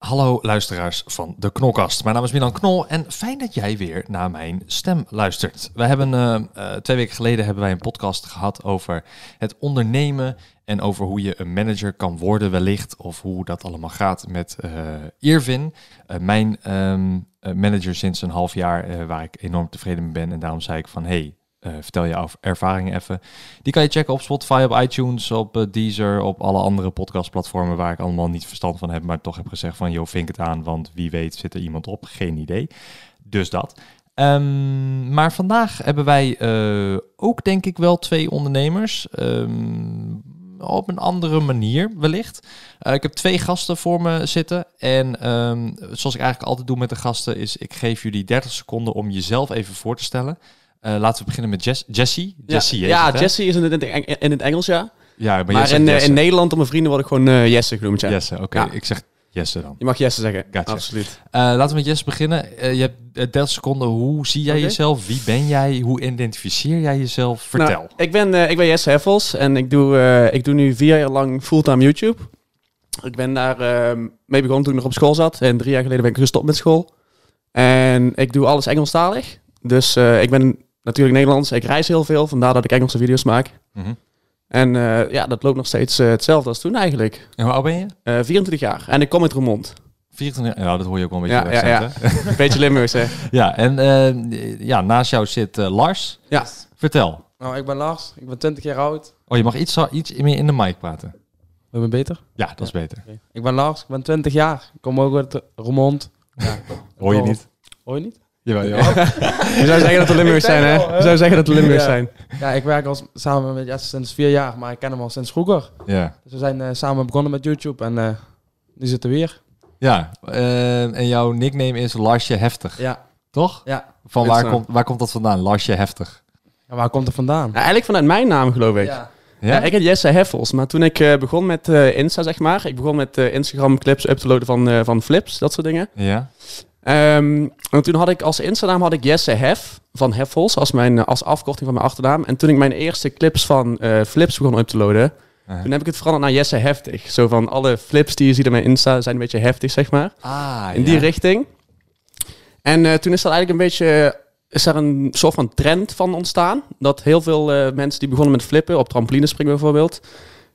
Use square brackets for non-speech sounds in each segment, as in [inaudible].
Hallo luisteraars van de Knolkast. Mijn naam is Milan Knol en fijn dat jij weer naar mijn stem luistert. Wij hebben uh, uh, twee weken geleden hebben wij een podcast gehad over het ondernemen en over hoe je een manager kan worden wellicht of hoe dat allemaal gaat met uh, Irvin, mijn um, manager sinds een half jaar waar ik enorm tevreden mee ben en daarom zei ik van hey, uh, vertel je ervaringen even. Die kan je checken op Spotify, op iTunes, op uh, Deezer, op alle andere podcastplatformen waar ik allemaal niet verstand van heb, maar toch heb gezegd van, joh, vink het aan, want wie weet zit er iemand op. Geen idee. Dus dat. Um, maar vandaag hebben wij uh, ook denk ik wel twee ondernemers. Um, op een andere manier wellicht. Ik heb twee gasten voor me zitten. En um, zoals ik eigenlijk altijd doe met de gasten, is ik geef jullie 30 seconden om jezelf even voor te stellen. Uh, laten we beginnen met Jess, Jessie. Jessie, ja, ja Jessie is in het, in het Engels, ja. Ja, maar, maar in, in, Nederland, om mijn vrienden, word ik gewoon uh, Jesse genoemd. Ja. Jesse, oké. Okay. Ja. Ik zeg Jesse dan. Je mag Jesse zeggen. Gotcha. Absoluut. Uh, laten we met Jesse beginnen. Uh, je hebt 30 seconden. Hoe zie jij okay. jezelf? Wie ben jij? Hoe identificeer jij jezelf? Vertel. Nou, ik, ben, ik ben Jesse Heffels en ik doe, ik doe nu vier jaar lang fulltime YouTube. Ik ben daar mee begonnen toen ik nog op school zat. En drie jaar geleden ben ik gestopt met school. En ik doe alles Engelstalig. Dus ik ben natuurlijk Nederlands. Ik reis heel veel, vandaar dat ik Engelse video's maak. Mm -hmm. En uh, ja, dat loopt nog steeds uh, hetzelfde als toen eigenlijk. En hoe oud ben je? Uh, 24 jaar. En ik kom uit Roermond. 24 ja, dat hoor je ook wel een beetje. Ja, ja, ja. [laughs] een beetje Limburgs, hè? [laughs] Ja, en uh, ja, naast jou zit Lars. Ja. Vertel. Nou, ik ben Lars. Ik ben 20 jaar oud. Oh, je mag iets, iets meer in de mic praten. Ben je beter? Ja, dat is beter. Okay. Ik ben Lars. Ik ben 20 jaar. Ik kom ook uit Roermond. Ja. [laughs] hoor je niet? Hoor je niet? Jawel, [laughs] jawel. je zou zeggen dat de Limburgers zijn, hè? Je zou zeggen dat de Limburgers ja. zijn. Ja, ik werk al samen met Jesse sinds vier jaar, maar ik ken hem al sinds vroeger. Ja. Dus we zijn uh, samen begonnen met YouTube en uh, nu zitten we weer. Ja, uh, en jouw nickname is Larsje Heftig. Ja. Toch? Ja. Van waar komt, waar komt dat vandaan, Larsje Heftig? Ja, waar komt het vandaan? Ja, eigenlijk vanuit mijn naam, geloof ik. Ja. Ja? ja ik heet Jesse Heffels, maar toen ik uh, begon met uh, Insta, zeg maar, ik begon met uh, Instagram clips up te loaden van, uh, van flips, dat soort dingen. Ja. Um, en toen had ik als Instagram had ik Jesse Hef van Heffels als, mijn, als afkorting van mijn achternaam. En toen ik mijn eerste clips van uh, flips begon up te loaden, uh-huh. toen heb ik het veranderd naar Jesse Heftig. Zo van alle flips die je ziet op mijn Insta zijn een beetje heftig, zeg maar. Ah, In die ja. richting. En uh, toen is dat eigenlijk een beetje is er een soort van trend van ontstaan. Dat heel veel mensen die begonnen met flippen, op trampolinespringen bijvoorbeeld,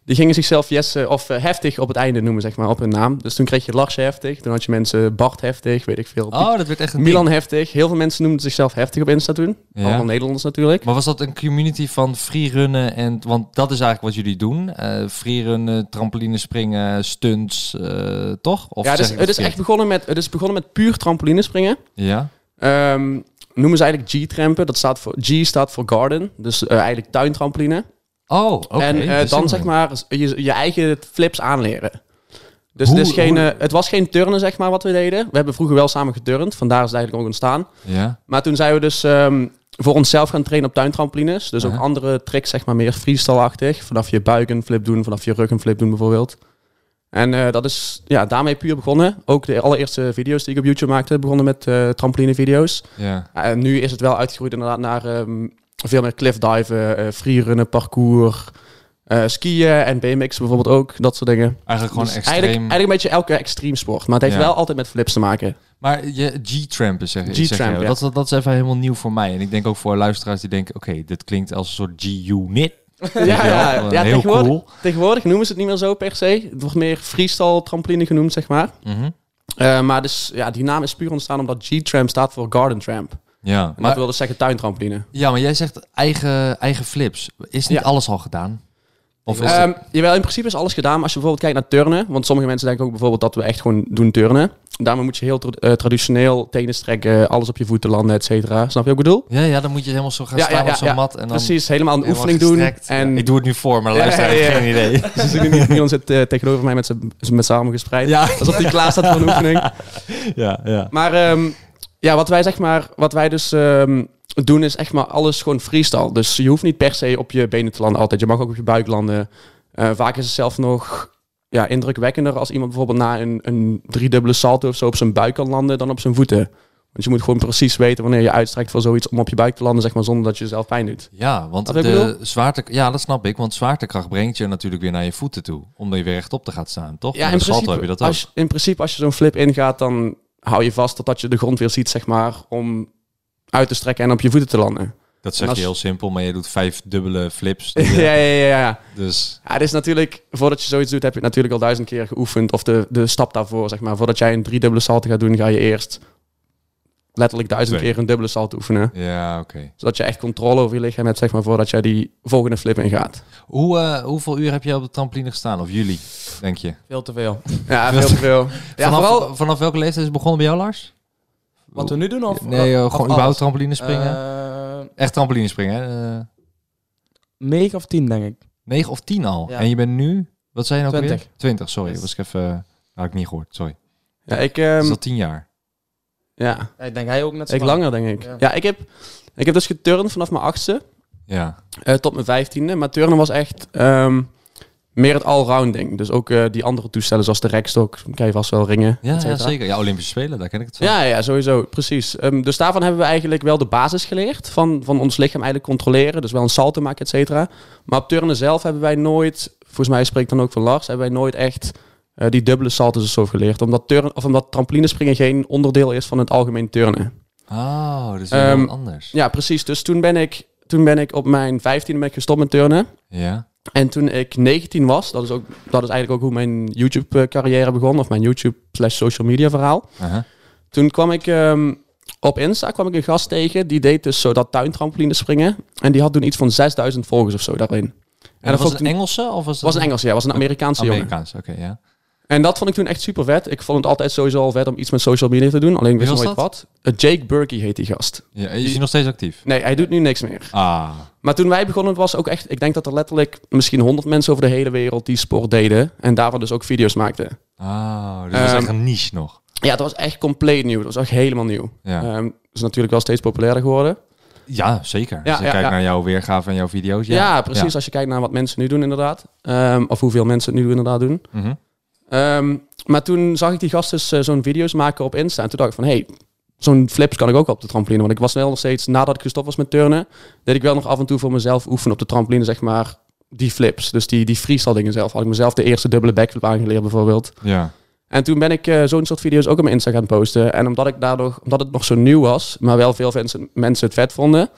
die gingen zichzelf Jesse of uh, heftig op het einde noemen, zeg maar, op hun naam. Dus toen kreeg je Lars heftig, toen had je mensen Bart heftig, weet ik veel. Oh, dat werd echt een Milan ding. heftig. Heel veel mensen noemden zichzelf heftig op Insta toen. Ja. Allemaal Nederlanders natuurlijk. Maar was dat een community van freerunnen en want dat is eigenlijk wat jullie doen? Uh, freerunnen, trampolinespringen, stunts, uh, toch? Of ja, het is echt begonnen met, het is begonnen met puur trampolinespringen. Ja. Um, noemen ze eigenlijk G-trampen. Dat staat voor G staat voor garden, dus uh, eigenlijk tuintrampoline. Oh, oké. Okay. En uh, dan zeg maar je, je eigen flips aanleren. Dus Hoe- het, is geen, uh, het was geen turnen, zeg maar, wat we deden. We hebben vroeger wel samen geturnd, vandaar is het eigenlijk ook ontstaan. Ja. Maar toen zijn we dus um, voor onszelf gaan trainen op tuintrampolines. Dus ook andere tricks, zeg maar, meer freestyle-achtig. Vanaf je buik een flip doen, vanaf je rug een flip doen bijvoorbeeld. En uh, dat is ja, daarmee puur begonnen. Ook de allereerste video's die ik op YouTube maakte, begonnen met trampolinevideo's. Ja. En nu is het wel uitgegroeid inderdaad naar um, veel meer cliffdiven, uh, freerunnen, parcours, uh, skiën en BMX bijvoorbeeld ook, dat soort dingen. Eigenlijk gewoon Dus extreem. Eigenlijk, eigenlijk een beetje elke extreem sport, maar het heeft Ja. wel altijd met flips te maken. Maar je G-trampen zeg, zeg G-tramp, je. ja. Dat, dat, is even helemaal nieuw voor mij. En ik denk ook voor luisteraars die denken... Oké, dit klinkt als een soort G-unit. [laughs] ja, ja, ja heel tegenwoordig, cool. tegenwoordig noemen ze het niet meer zo per se. Het wordt meer freestyle trampoline genoemd, zeg maar. Mhm. Uh, maar dus, ja, die naam is puur ontstaan omdat G-tramp staat voor garden tramp. Ja, dat maar, wil dus zeggen tuintrampoline. ja, maar jij zegt eigen, eigen flips. Is niet Ja. alles al gedaan? Of is Um, jawel, in principe is alles gedaan. Maar als je bijvoorbeeld kijkt naar turnen. Want sommige mensen denken ook bijvoorbeeld dat we echt gewoon doen turnen. daarmee moet je heel tra- eh, traditioneel tenen strekken, alles op je voeten landen, et cetera. Snap je wat ik bedoel? Ja, ja, dan moet je helemaal zo gaan Ja, staan ja, ja, op zo'n mat. En dan Precies, helemaal een oefening doen. En ik doe het nu voor, maar [laughs] ja, heeft ja. geen idee. [laughs] ze zien nu, Milan zit eh, tegenover mij met zijn armen gespreid. Ja, Alsof hij klaar staat voor een oefening. [laughs] ja, ja. Maar ehm, ja, wat wij zeg maar, wat wij dus ehm, doen is echt maar alles gewoon freestyle. Dus je hoeft niet per se op je benen te landen altijd. Je mag ook op je buik landen. Eh, vaak is het zelf nog ja, indrukwekkender als iemand bijvoorbeeld na een, een driedubbele salto of zo op zijn buik kan landen dan op zijn voeten. Want je moet gewoon precies weten wanneer je uitstrekt voor zoiets om op je buik te landen, zeg maar, zonder dat je jezelf pijn doet. Ja, want de zwaarte, ja, dat snap ik. Want zwaartekracht brengt je natuurlijk weer naar je voeten toe. Om je weer rechtop te gaan staan, toch? Ja, in principe, heb je dat ook. als, in principe als je zo'n flip ingaat, dan hou je vast totdat je de grond weer ziet, zeg maar, om uit te strekken en op je voeten te landen. Dat zeg je heel simpel, maar je doet vijf dubbele flips. [laughs] ja, ja, ja, ja. Dus Ja, het is natuurlijk, voordat je zoiets doet, heb je het natuurlijk al duizend keer geoefend. Of de, de stap daarvoor, zeg maar. Voordat jij een driedubbele salto gaat doen, ga je eerst letterlijk duizend Twee. keer een dubbele salto oefenen. ja, oké. Zodat je echt controle over je lichaam hebt, zeg maar, voordat jij die volgende flip ingaat. Hoe, eh, hoeveel uur heb je op de trampoline gestaan? Of jullie, denk je? Veel te veel. Ja, [laughs] veel te veel. Ja, vanaf, vooral... vanaf welke leeftijd is het begonnen bij jou, Lars? Wat we nu doen? Of, Nee, eh, of gewoon alles? überhaupt trampoline springen. Eh, Echt trampoline springen, hè? Eh, 9 of 10, denk ik. 9 of 10 al. Ja. En je bent nu, wat zei je nou ook 20. weer? 20, sorry. Yes. Was ik even, had ik niet gehoord, sorry. Ja, ik, Dat ehm, is al 10 jaar. Ja, Ja, ik denk hij ook net zo ik lang. langer, denk ik. Ja. Ja, ik, heb, ik heb dus geturnd vanaf mijn achtste Ja. eh, tot mijn vijftiende. Maar turnen was echt ehm, meer het allround ding. Dus ook eh, die andere toestellen, zoals de rekstok, kan je vast wel ringen. Ja, ja, zeker. Ja, Olympische Spelen, daar ken ik het van. Ja, ja, sowieso. Precies. Ehm, dus daarvan hebben we eigenlijk wel de basis geleerd. Van, van ons lichaam eigenlijk controleren. Dus wel een salto maken, et cetera. Maar op turnen zelf hebben wij nooit... Volgens mij spreekt dan ook van Lars. Hebben wij nooit echt eh, die dubbele salto's of zo geleerd. Omdat, turn, of omdat trampolinespringen geen onderdeel is van het algemeen turnen. Oh, dat is Ehm, anders. Ja, precies. Dus toen ben ik, toen ben ik op mijn vijftiende ben ik gestopt met turnen. Ja. En toen ik 19 was, dat is, ook, dat is eigenlijk ook hoe mijn YouTube-carrière begon. Of mijn YouTube slash social media verhaal. Toen kwam ik ehm, op Insta kwam ik een gast tegen. Die deed dus zo dat tuintrampoline springen. En die had toen iets van 6000 volgers of zo daarin. En dat dat was een Engelse of was het was een Engels, ja. was een Amerikaanse jongen. Amerikaans, oké, ja. En dat vond ik toen echt super vet. Ik vond het altijd sowieso al vet om iets met social media te doen. Alleen ik wist was nooit wat. Eh, Jake Burkey heet die gast. ja. Is hij nog steeds actief? Nee, hij doet nu niks meer. Ah, Maar toen wij begonnen was ook echt... Ik denk dat er letterlijk misschien 100 mensen over de hele wereld die sport deden. En daarvan dus ook video's maakten. oh dus dat is Ehm, echt een niche nog. Ja, het was echt compleet nieuw. Dat was echt helemaal nieuw. Ja, het is natuurlijk wel steeds populairder geworden. ja zeker. ja, Als je ja, kijkt ja. naar jouw weergave en jouw video's. Ja, Ja, precies. Als je kijkt naar wat mensen nu doen inderdaad. Ehm, of hoeveel mensen het nu inderdaad doen. Mhm. Ehm, maar toen zag ik die gasten dus, eh, zo'n video's maken op Insta. En toen dacht ik van, hey, zo'n flips kan ik ook op de trampoline. Want ik was wel nog steeds, nadat ik gestopt was met turnen, deed ik wel nog af en toe voor mezelf oefenen op de trampoline, zeg maar, die flips. Dus die, die freestyle dingen zelf. Had ik mezelf de eerste dubbele backflip aangeleerd bijvoorbeeld. ja. En toen ben ik eh, zo'n soort video's ook op mijn Insta gaan posten. En omdat ik daardoor, omdat het nog zo nieuw was, maar wel veel mensen, mensen het vet vonden,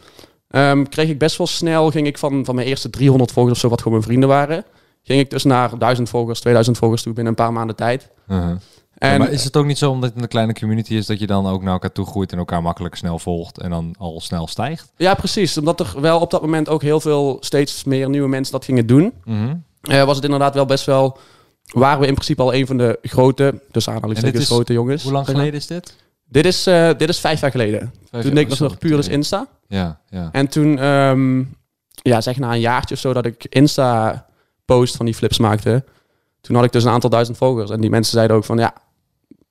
ehm, kreeg ik best wel snel, ging ik van, van mijn eerste 300 volgers of zo, wat gewoon mijn vrienden waren, ging ik dus naar 1000 volgers, 2000 volgers toe binnen een paar maanden tijd. Mhm. En Ja, maar is het ook niet zo omdat het een kleine community is dat je dan ook naar elkaar toe groeit en elkaar makkelijk snel volgt en dan al snel stijgt? ja, precies. Omdat er wel op dat moment ook heel veel, steeds meer nieuwe mensen dat gingen doen, Mhm. eh, was het inderdaad wel best wel, waren we in principe al een van de grote, dus En aanhalingstekens grote jongens. Hoe lang geleden is dit? Dit is, eh, dit is vijf jaar geleden. Vijf Toen ik nog zo, nog puur dus. Insta. Ja, ja. En toen, ehm, ja, zeg na een jaartje of zo dat ik Insta-post van die flips maakte. Toen had ik dus een aantal duizend volgers. En die mensen zeiden ook van, ja,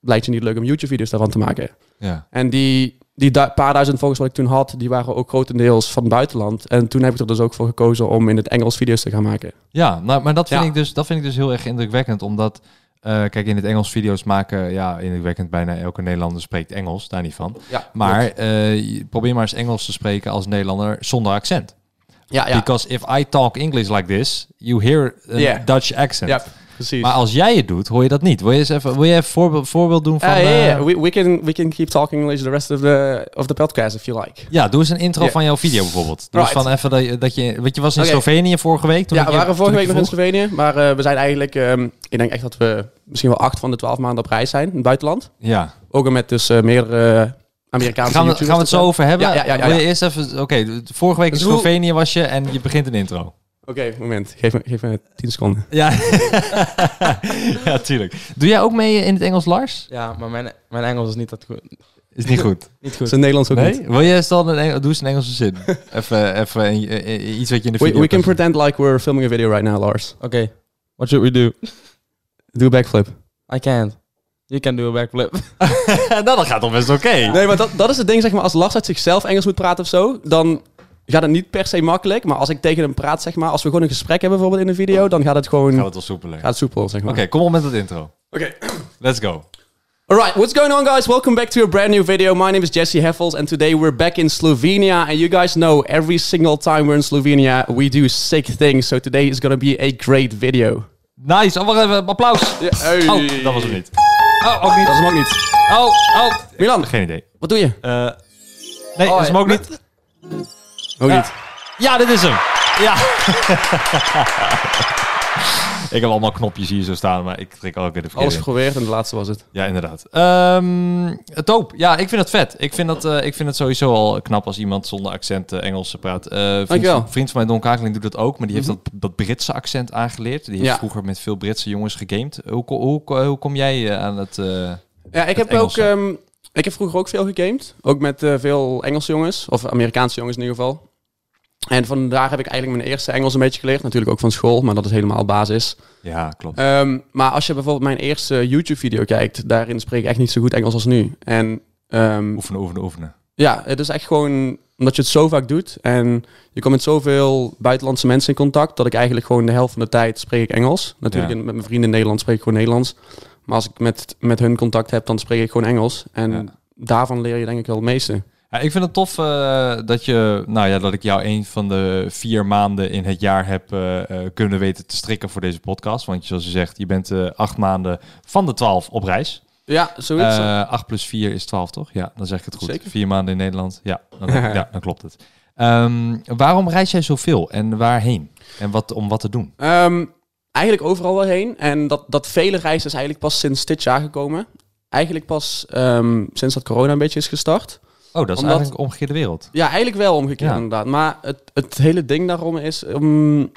lijkt je niet leuk om YouTube-video's daarvan te maken. ja. En die, die du- paar duizend volgers wat ik toen had, die waren ook grotendeels van het buitenland. En toen heb ik er dus ook voor gekozen om in het Engels video's te gaan maken. Ja, nou, maar dat vind, Ja. ik dus, dat vind ik dus heel erg indrukwekkend. Omdat, eh, kijk, in het Engels video's maken, ja, indrukwekkend. Bijna elke Nederlander spreekt Engels, daar niet van. Ja, Maar je- probeer maar eens Engels te spreken als Nederlander zonder accent. Ja, ja, Because if I talk English like this, you hear a Yeah. Dutch accent. ja, precies. Maar als jij het doet, hoor je dat niet. Wil je eens even, wil je even voorbeeld, voorbeeld doen van... Ah, ja, ja, ja. We, we, can, we can keep talking English the rest of the, of the podcast if you like. ja, doe eens een intro van jouw video bijvoorbeeld. Eens Right. van even dat je, dat je... Want je was in. Slovenië vorige week. Toen ja, we waren vorige week nog in. Slovenië. Maar eh, we zijn eigenlijk... ehm, ik denk echt dat we misschien wel acht van de twaalf maanden op reis zijn in het buitenland. Ja. Ook met dus eh, meerdere Amerikaanse Gaan we, YouTubers gaan we het zo over hebben? Ja, ja, ja, ja, Wil je eerst even... Oké, vorige week in Dus hoe- Slovenië was je en je begint een intro. Oké, moment. Geef me, geef me 10 seconden. Ja. [laughs] ja, tuurlijk. Doe jij ook mee in het Engels, Lars? Ja, maar mijn, mijn Engels is niet dat goed. Is niet goed. [laughs] Niet Is goed. in Nederlands ook niet. Nee? Wil je stel een Engel, doe eens een Engelse zin. [laughs] even, even iets wat je in de video we can pretend like we're filming a video right now, Lars. Oké, what should we do? Do a backflip. I can't. You can do a backflip. nou, dat gaat toch best oké. Nee, maar dat, dat is het ding, zeg maar, als Lars uit zichzelf Engels moet praten of zo, dan gaat het niet per se makkelijk. Maar als ik tegen hem praat, zeg maar, als we gewoon een gesprek hebben bijvoorbeeld in een video, dan gaat het gewoon Gaat het wel soepeler. gaat het soepel, zeg maar. Oké, kom op met het intro. Oké. Let's go. Alright, what's going on, guys? Welcome back to a brand new video. My name is Jesse Heffels, and today we're back in Slovenia. And you guys know every single time we're in Slovenia, we do sick things. So today is gonna be a great video. Nice. Oh, wacht even. Applaus. hey. Oh, dat was hem niet. Oh, ook niet. Dat is hem ook niet. Oh, oh. Milan, Geen idee. wat doe je? Eh, nee, dat is hem ook niet. Ook Ja. niet. Ja, dit is hem. [laughs] [laughs] Ja. [laughs] ik heb allemaal knopjes hier zo staan, maar ik trek ook weer de verkeerde. Alles geprobeerd en de laatste was het. Ja, inderdaad. Ehm top. Ja, ik vind het vet. Ik vind, dat, eh, ik vind het sowieso al knap als iemand zonder accent eh, Engels praat. Eh vriend, Dankjewel. vriend van mij, Don Kakeling, doet dat ook. Maar die heeft dat, dat Britse accent aangeleerd. Die heeft Ja. vroeger met veel Britse jongens gegamed. Hoe, hoe, hoe kom jij aan het... Ja, ik heb Engelse. ook. ehm, ik heb vroeger ook veel gegamed. Ook met veel Engelse jongens. Of Amerikaanse jongens in ieder geval. En vandaar heb ik eigenlijk mijn eerste Engels een beetje geleerd. Natuurlijk ook van school, maar dat is helemaal basis. Ja, klopt. Ehm, maar als je bijvoorbeeld mijn eerste YouTube-video kijkt, daarin spreek ik echt niet zo goed Engels als nu. En ehm, Oefenen, oefenen, oefenen. ja, het is echt gewoon omdat je het zo vaak doet. En je komt met zoveel buitenlandse mensen in contact, dat ik eigenlijk gewoon de helft van de tijd spreek ik Engels. Natuurlijk Ja. met mijn vrienden in Nederland spreek ik gewoon Nederlands. Maar als ik met, met hun contact heb, dan spreek ik gewoon Engels. En Ja. daarvan leer je denk ik wel het meeste. Ja, ik vind het tof eh, dat, je, nou ja, dat ik jou een van de vier maanden in het jaar heb eh, eh, kunnen weten te strikken voor deze podcast. Want zoals je zegt, je bent acht maanden van de twaalf op reis. Ja, zoiets. Eh 8 plus 4 is 12, toch? Ja, dan zeg ik het goed. Zeker. Vier maanden in Nederland. Ja, dan, [laughs] ja, dan klopt het. Ehm, waarom reis jij zoveel en waarheen? En wat, om wat te doen? Ehm, eigenlijk overal wel heen. En dat, dat vele reizen is eigenlijk pas sinds dit jaar gekomen. Eigenlijk pas ehm, sinds dat corona een beetje is gestart. Oh, dat is Omdat- eigenlijk omgekeerde wereld. Ja, eigenlijk wel omgekeerd Ja. inderdaad. Maar het, het hele ding daarom is... um,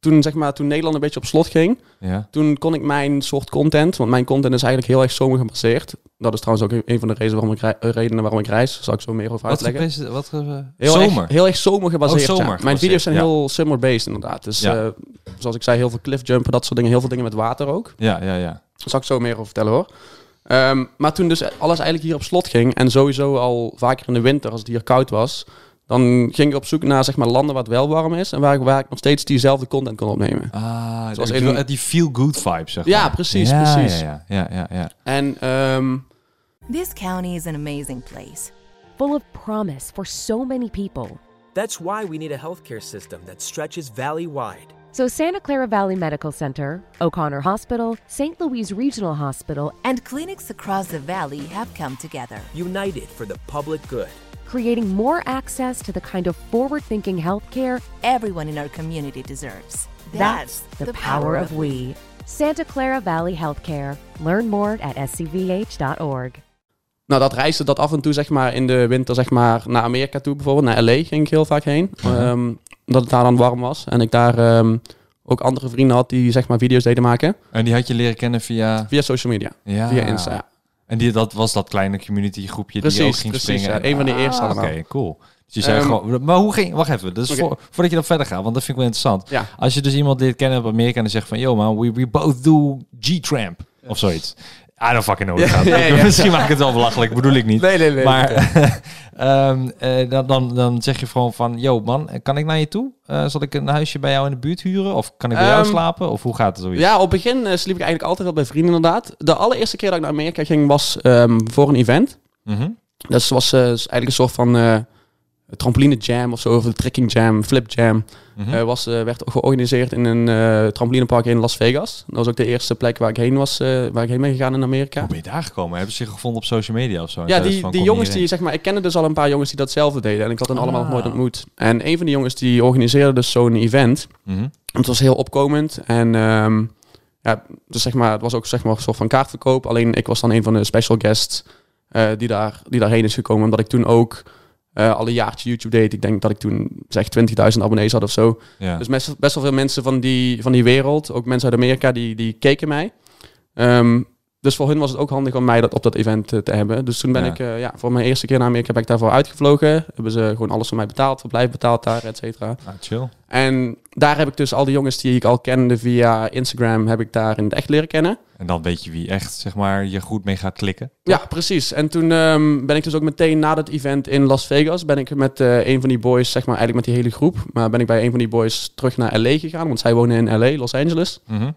toen, zeg maar, toen Nederland een beetje op slot ging... Ja. toen kon ik mijn soort content... want mijn content is eigenlijk heel erg zomer gebaseerd. Dat is trouwens ook een van de redenen waarom ik, redenen waarom ik reis. Daar zal ik zo meer over Wat, uitleggen. wat eh, Heel zomer? Erg, heel erg zomer gebaseerd. Oh, zomer ja. gebaseerd, Mijn video's zijn ja. heel summer-based inderdaad. Dus eh, zoals ik zei, heel veel cliffjumpen, dat soort dingen. Heel veel dingen met water ook. Ja, ja, ja. Daar zal ik zo meer over vertellen hoor. Ehm, maar toen dus alles eigenlijk hier op slot ging... en sowieso al vaker in de winter als het hier koud was... dan ging ik op zoek naar zeg maar, landen waar het wel warm is... en waar, ik- waar ik nog steeds diezelfde content kon opnemen. Ah, Zoals die, in- die feel-good vibe, zeg Ja, maar. precies, ja, precies. Ja, ja, ja, ja, ja. En ehm, This county is an amazing place. full of promise for so many people. That's why we need a healthcare system that stretches valley wide. So, Santa Clara Valley Medical Center, O'Connor Hospital, St. Louis Regional Hospital, And clinics across the valley have come together. United for the public good. creating more access to the kind of forward thinking healthcare. Everyone in our community deserves. That's the power of we. Santa Clara Valley Healthcare. Learn more at scvh.org. nou, dat reisde dat af en toe zeg maar, in de winter zeg maar, naar Amerika toe bijvoorbeeld. Naar LA ging ik heel vaak heen. Uh-huh. Ehm, omdat het daar dan warm was. En ik daar ehm, ook andere vrienden had die zeg maar, video's deden maken. En die had je leren kennen via... Via social media. Ja. Via Insta. ja. En die, dat was dat kleine community groepje die ook ging precies, springen. ja. Een van de eerste Ah, Oké, allemaal. cool. Dus je zei Ehm, gewoon... Maar hoe ging... Wacht even. Dus Oké. voor, voordat je dan verder gaat, want dat vind ik wel interessant. Ja. Als je dus iemand dit kennen op Amerika en zegt van... Yo man, we, we both do G-Tramp. Of zoiets. I don't fucking know. gaat. ja, ja. Misschien maak ik het wel belachelijk. Bedoel ik niet. Nee, nee, nee. Maar [laughs] ehm, eh, dan, dan, dan zeg je gewoon van... Yo man, kan ik naar je toe? Eh, zal ik een huisje bij jou in de buurt huren? Of kan ik bij jou Ehm, slapen? Of hoe gaat het zoiets? Ja, op het begin eh, sliep ik eigenlijk altijd wel bij vrienden inderdaad. De allereerste keer dat ik naar Amerika ging was ehm, voor een event. Mhm. Dus het was eigenlijk een soort van trampoline jam of zo, of een trekking jam, flip jam. Mhm. Eh, was, eh, werd georganiseerd in een eh, trampolinepark in Las Vegas. Dat was ook de eerste plek waar ik heen was, waar ik heen ben gegaan in Amerika. Hoe ben je daar gekomen? Hebben ze zich gevonden op social media of zo? Ja, die, van, die jongens die, zeg maar, ik kende dus al een paar jongens die datzelfde deden. En ik had hen allemaal nog Ah. nooit ontmoet. En een van die jongens die organiseerde dus zo'n event. Mhm. Het was heel opkomend. En ehm, ja, dus zeg maar, het was ook zeg maar, een soort van kaartverkoop. Alleen ik was dan een van de special guests die, daar, die daarheen is gekomen. Omdat ik toen ook eh, al een jaartje YouTube deed. Ik denk dat ik toen zeg 20.000 abonnees had of zo. Ja. Dus best, best wel veel mensen van die, van die wereld, ook mensen uit Amerika, die, die keken mij. Ehm, dus voor hun was het ook handig om mij dat, op dat event eh, te hebben. Dus toen ben Ja. ik, eh, ja, voor mijn eerste keer naar Amerika ben ik daarvoor uitgevlogen. Hebben ze gewoon alles voor mij betaald, verblijf betaald daar, et cetera. Ah, chill. En daar heb ik dus al die jongens die ik al kende via Instagram, heb ik daar in het echt leren kennen. En dan weet je wie echt, zeg maar, je goed mee gaat klikken. Ja, precies. En toen ehm, ben ik dus ook meteen na dat event in Las Vegas, ben ik met eh, een van die boys, zeg maar eigenlijk met die hele groep, maar ben ik bij een van die boys terug naar LA gegaan, want zij wonen in LA, Los Angeles. Mhm.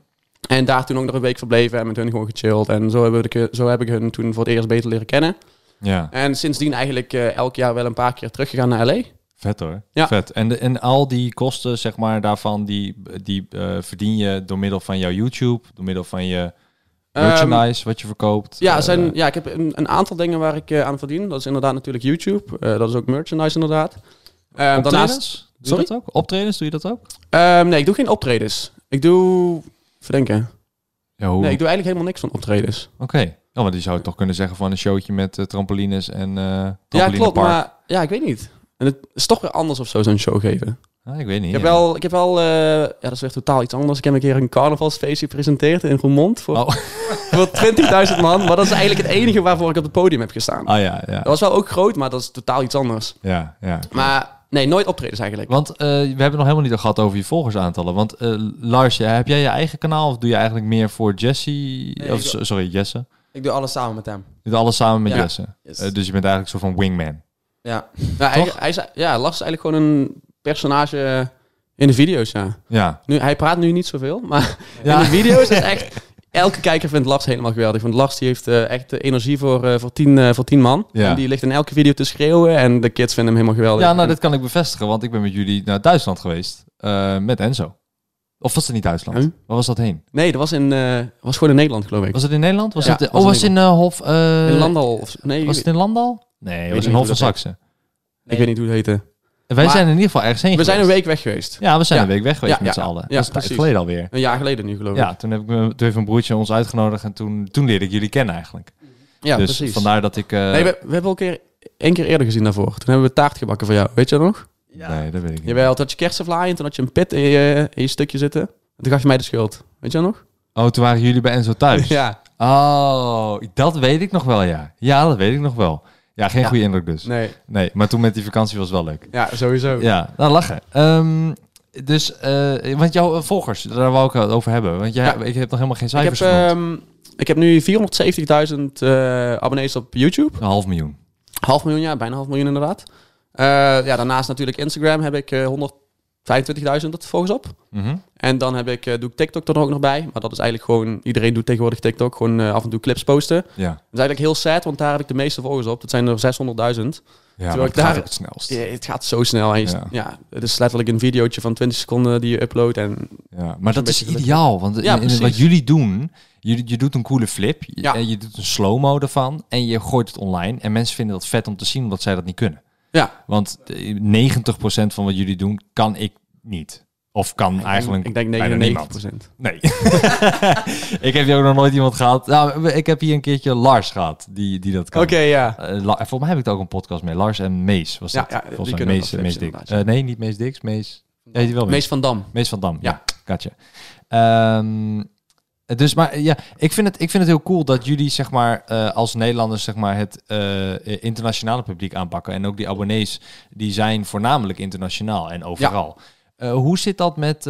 En daar toen ook nog een week verbleven en met hun gewoon gechilled. En zo, hebben we zo heb ik hun toen voor het eerst beter leren kennen. Ja, En sindsdien eigenlijk eh, elk jaar wel een paar keer teruggegaan naar LA. vet hoor. Ja. Vet. En, de, en al die kosten, zeg maar, daarvan, die, die eh, verdien je door middel van jouw YouTube, door middel van je merchandise wat je verkoopt. Ja, Eh, zijn, ja, ik heb een, een aantal dingen waar ik aan verdien. Dat is inderdaad natuurlijk YouTube. Dat is ook merchandise inderdaad. Eh, optredens? daarnaast... Doe je dat ook? Optredens, doe je dat ook? Ehm, nee, ik doe geen optredens. Ik doe... Verdenken. Ja, hoe? Nee, ik doe eigenlijk helemaal niks van optredens. Oké. Ja, want die zou je toch kunnen zeggen van een showtje met eh, trampolines en eh Ja, klopt. Maar ja, ik weet niet. En het is toch weer anders of zo, zo'n show geven. Ah, ik weet niet. Ik heb ja. wel, ik heb wel eh, ja, dat is weer totaal iets anders. Ik heb een keer een carnavalsfeestje gepresenteerd in Roermond voor, Oh. [laughs] voor 20.000 man. Maar dat is eigenlijk het enige waarvoor ik op het podium heb gestaan. Ah ja, ja. Dat was wel ook groot, maar dat is totaal iets anders. Ja, ja. Maar nee, nooit optredens eigenlijk. Want eh, we hebben nog helemaal niet gehad over je volgersaantallen. Want eh, Lars, ja, heb jij je eigen kanaal of doe je eigenlijk meer voor Jesse? of, doe- sorry, Jesse. Ik doe alles samen met hem. Je doet alles samen met Ja. Jesse. Yes. Eh, dus je bent eigenlijk een soort van wingman. Ja. Nou, hij, hij is, ja, Lars is eigenlijk gewoon een personage in de video's, ja. Ja. Nu, hij praat nu niet zoveel, maar Ja. in de video's is echt... [laughs] Elke kijker vindt Lars helemaal geweldig. Want Lars die heeft eh, echt de energie voor, eh, voor, tien, eh, voor tien man. Ja. En die ligt in elke video te schreeuwen en de kids vinden hem helemaal geweldig. Ja, nou, dit kan ik bevestigen, want ik ben met jullie naar Duitsland geweest. eh, met Enzo. Of was het niet Duitsland? Huh? Waar was dat heen? Nee, dat was, in, eh, was gewoon in Nederland, geloof ik. Was het in Nederland? Was Ja, het, was oh, in was het in eh, Hof... eh, in Landal. Of, nee, Was het in Landal? Nee, het was in Hof van dat Saxe. ik weet niet hoe het heette. Wij Maar- zijn in ieder geval ergens heen We zijn een week weg geweest. Ja, we zijn Ja. een week weg geweest Ja, met ja. z'n allen. Ja, dat is precies. geleden alweer. Een jaar geleden nu, geloof ik. Ja, toen, heb ik, me- toen heeft een broertje ons uitgenodigd en toen, toen leerde ik jullie kennen eigenlijk. Ja, dus precies. vandaar dat ik... eh, Nee, we, we hebben al een keer, één keer eerder gezien daarvoor. Toen hebben we taart gebakken voor jou. Weet je dat nog? Nee, dat weet ik niet. Jawel, had je kersenvlaai en toen had je een pit in je, in je stukje zitten. En toen gaf je mij de schuld. Weet je dat nog? Oh, toen waren jullie bij Enzo thuis? [laughs] Ja. Oh, dat weet ik nog wel, ja. Ja, dat weet ik nog wel. Ja, geen Ja. goede indruk dus. Nee. Nee. maar toen met die vakantie was wel leuk. Ja, sowieso. Ja, nou lachen. Ehm, dus, eh, want jouw eh, volgers, daar wou ik het over hebben. Want jij, Ja. ik heb nog helemaal geen Ik heb, cijfers ehm, ik heb nu 470.000 eh, abonnees op YouTube. Een half miljoen. Half miljoen, ja, bijna half miljoen inderdaad. Ja, daarnaast natuurlijk Instagram heb ik eh 125.000 volgens op. Mhm. En dan heb ik, eh, doe ik TikTok er ook nog bij. Maar dat is eigenlijk gewoon, iedereen doet tegenwoordig TikTok. Gewoon eh, af en toe clips posten. Dat Ja, is eigenlijk heel sad, want daar heb ik de meeste volgers op. Dat zijn er 600.000. ja Terwijl ik gaat daar- ook het snelst. Ja, het gaat zo snel. En je- Ja. ja. het is letterlijk een videootje van 20 seconden die je uploadt. En Ja, maar dat is ideaal. Want in- wat jullie doen, je, je doet een coole flip. Je, en je doet een slow-mo ervan. En je gooit het online. En mensen vinden dat vet om te zien, omdat zij dat niet kunnen. Ja, Want eh, 90% van wat jullie doen, kan ik niet. Of kan eigenlijk ik denk bijna 99 niemand. Nee. [laughs] ik heb hier ook nog nooit iemand gehad. Nou, ik heb hier een keertje Lars gehad, die, die dat kan. Oké, ja. La- volgens mij heb ik er ook een podcast mee. Lars en Mees was Ja, dat. ja, die volgens mij kunnen Mees, Mees Dik. inderdaad, Eh, nee, niet Mees Dix. Mees... Ja, die wel Mees. Mees van Dam. Mees van Dam. Ja, Ja. gotcha. Ehm, dus, maar ja, ik vind, het, ik vind het heel cool dat jullie, zeg maar, eh, als Nederlanders, zeg maar, het eh, internationale publiek aanpakken. En ook die abonnees, die zijn voornamelijk internationaal en overal. Eh, hoe zit dat met,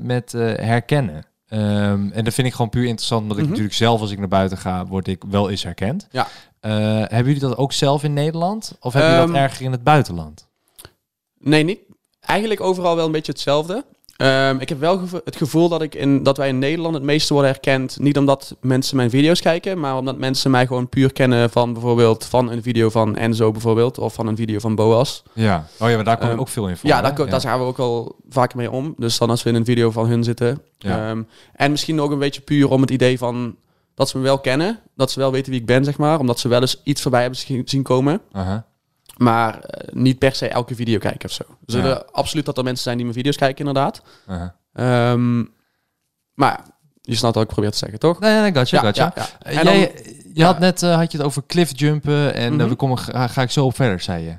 met herkennen? Ehm, en dat vind ik gewoon puur interessant, omdat ik Mhm. natuurlijk zelf, als ik naar buiten ga, word ik wel eens herkend. Ja. Hebben jullie dat ook zelf in Nederland? Of hebben jullie Ehm, dat erger in het buitenland? Nee, niet. Eigenlijk overal wel een beetje hetzelfde. Ehm, ik heb wel gevo- het gevoel dat, ik in, dat wij in Nederland het meeste worden herkend. Niet omdat mensen mijn video's kijken, maar omdat mensen mij gewoon puur kennen van bijvoorbeeld van een video van Enzo bijvoorbeeld. Of van een video van Boas. Ja. Oh ja, maar daar komt Ehm, ook veel in voor. ja, daar, daar gaan we ook al vaker mee om. Dus dan als we in een video van hun zitten. Ja. Ehm, en misschien ook een beetje puur om het idee van dat ze me wel kennen. Dat ze wel weten wie ik ben, zeg maar. Omdat ze wel eens iets voorbij hebben zien- komen. Aha. Maar eh, niet per se elke video kijken of zo. Er zullen Ja. absoluut dat er mensen zijn die mijn video's kijken, inderdaad. aha. Ehm, maar ja, je snapt wat ik probeer te zeggen, toch? Nee, nee, gotcha, gotcha. ja. Eh, En jij, dan- je had net eh, had je het over cliffjumpen en uh, we komen, ga, ga ik zo op verder, zei je.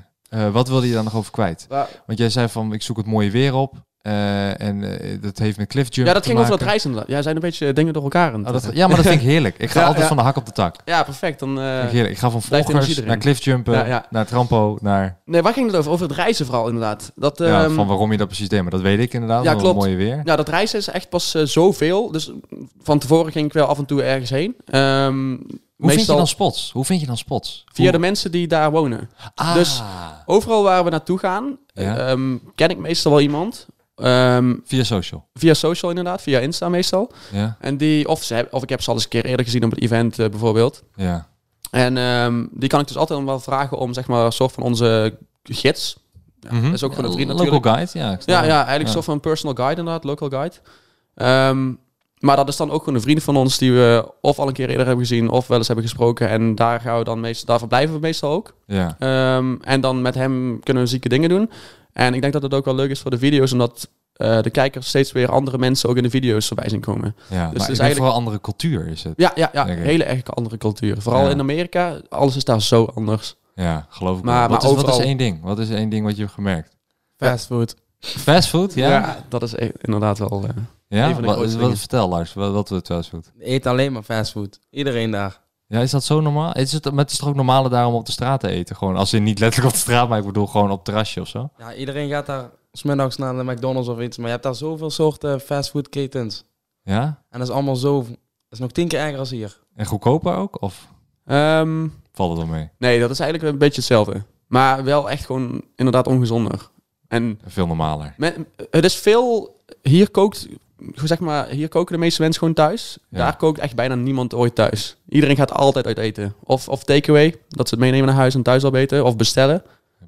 Wat wilde je dan nog over kwijt? Want jij zei van, ik zoek het mooie weer op. eh, en eh, dat heeft met cliffjump Ja, dat ging over dat reizen. Ja, zijn een beetje dingen door elkaar Oh, dat, ja, maar dat vind ik [laughs] heerlijk. Ik ga Ja, altijd ja. van de hak op de tak. Ja, perfect. Dan, eh, ik heerlijk. Ik ga van erin. naar cliffjumpen, Ja, naar trampo, naar... Nee, waar ging het over? Over het reizen vooral, inderdaad. Dat, ja, ehm, van waarom je dat precies deed. Maar dat weet ik inderdaad. Ja, klopt. mooie weer. Ja, dat reizen is echt pas eh, zoveel. Dus van tevoren ging ik wel af en toe ergens heen. Ehm, Hoe vind je meestal dan spots? Hoe vind je dan spots? via Hoe- de mensen die daar wonen. Ah, dus- Overal waar we naartoe gaan, Ja. ehm, ken ik meestal wel iemand. Ehm, via social. via social inderdaad, via Insta meestal. Ja, En die, of, ze, heb- of ik heb ze al eens een keer eerder gezien op het event eh, bijvoorbeeld. ja. En ehm, die kan ik dus altijd wel vragen om zeg maar een soort van onze gids. Ja, Mhm. Dat is ook gewoon een vriend Local natuurlijk. guide, ja. Ja, het. ja, eigenlijk een soort van personal guide inderdaad, local guide. Ehm, maar dat is dan ook gewoon een vriend van ons die we of al een keer eerder hebben gezien of wel eens hebben gesproken. En daar gaan we dan meestal, daar verblijven we meestal ook. Ja, Ehm, en dan met hem kunnen we zieke dingen doen. En ik denk dat het ook wel leuk is voor de video's, omdat eh, de kijkers steeds weer andere mensen ook in de video's voorbij zien komen. ja. maar het is eigenlijk- vooral andere cultuur is het. Ja, ja, ja. Hele erg andere cultuur. Vooral Ja. in Amerika, alles is daar zo anders. Ja, geloof ik Maar- wel. Wat, maar is, wat is overal- één ding? Wat is één ding wat je hebt gemerkt? Fastfood. Fastfood, ja? Ja? dat is e- inderdaad wel... eh, van de Wat, wat, vertel Lars, wat, wat wordt fastfood? Eet alleen maar fastfood. Iedereen daar. Ja, is dat zo normaal? Is het, het is toch ook normaler daarom op de straat te eten? Gewoon, als in niet letterlijk op de straat, maar ik bedoel gewoon op het terrasje of zo? Ja, iedereen gaat daar smiddags naar de McDonald's of iets. Maar je hebt daar zoveel soorten fastfoodketens. Ja? En dat is allemaal zo... Dat is nog tien keer erger als hier. En goedkoper ook? Of ehm, valt het wel mee? nee, dat is eigenlijk een beetje hetzelfde. Maar wel echt gewoon inderdaad ongezonder. En Veel normaler. men, het is veel... Hier kookt... hoe Zeg maar, hier koken de meeste mensen gewoon thuis. Ja. Daar kookt echt bijna niemand ooit thuis. Iedereen gaat altijd uit eten. Of, of takeaway, dat ze het meenemen naar huis en thuis al eten. Of bestellen.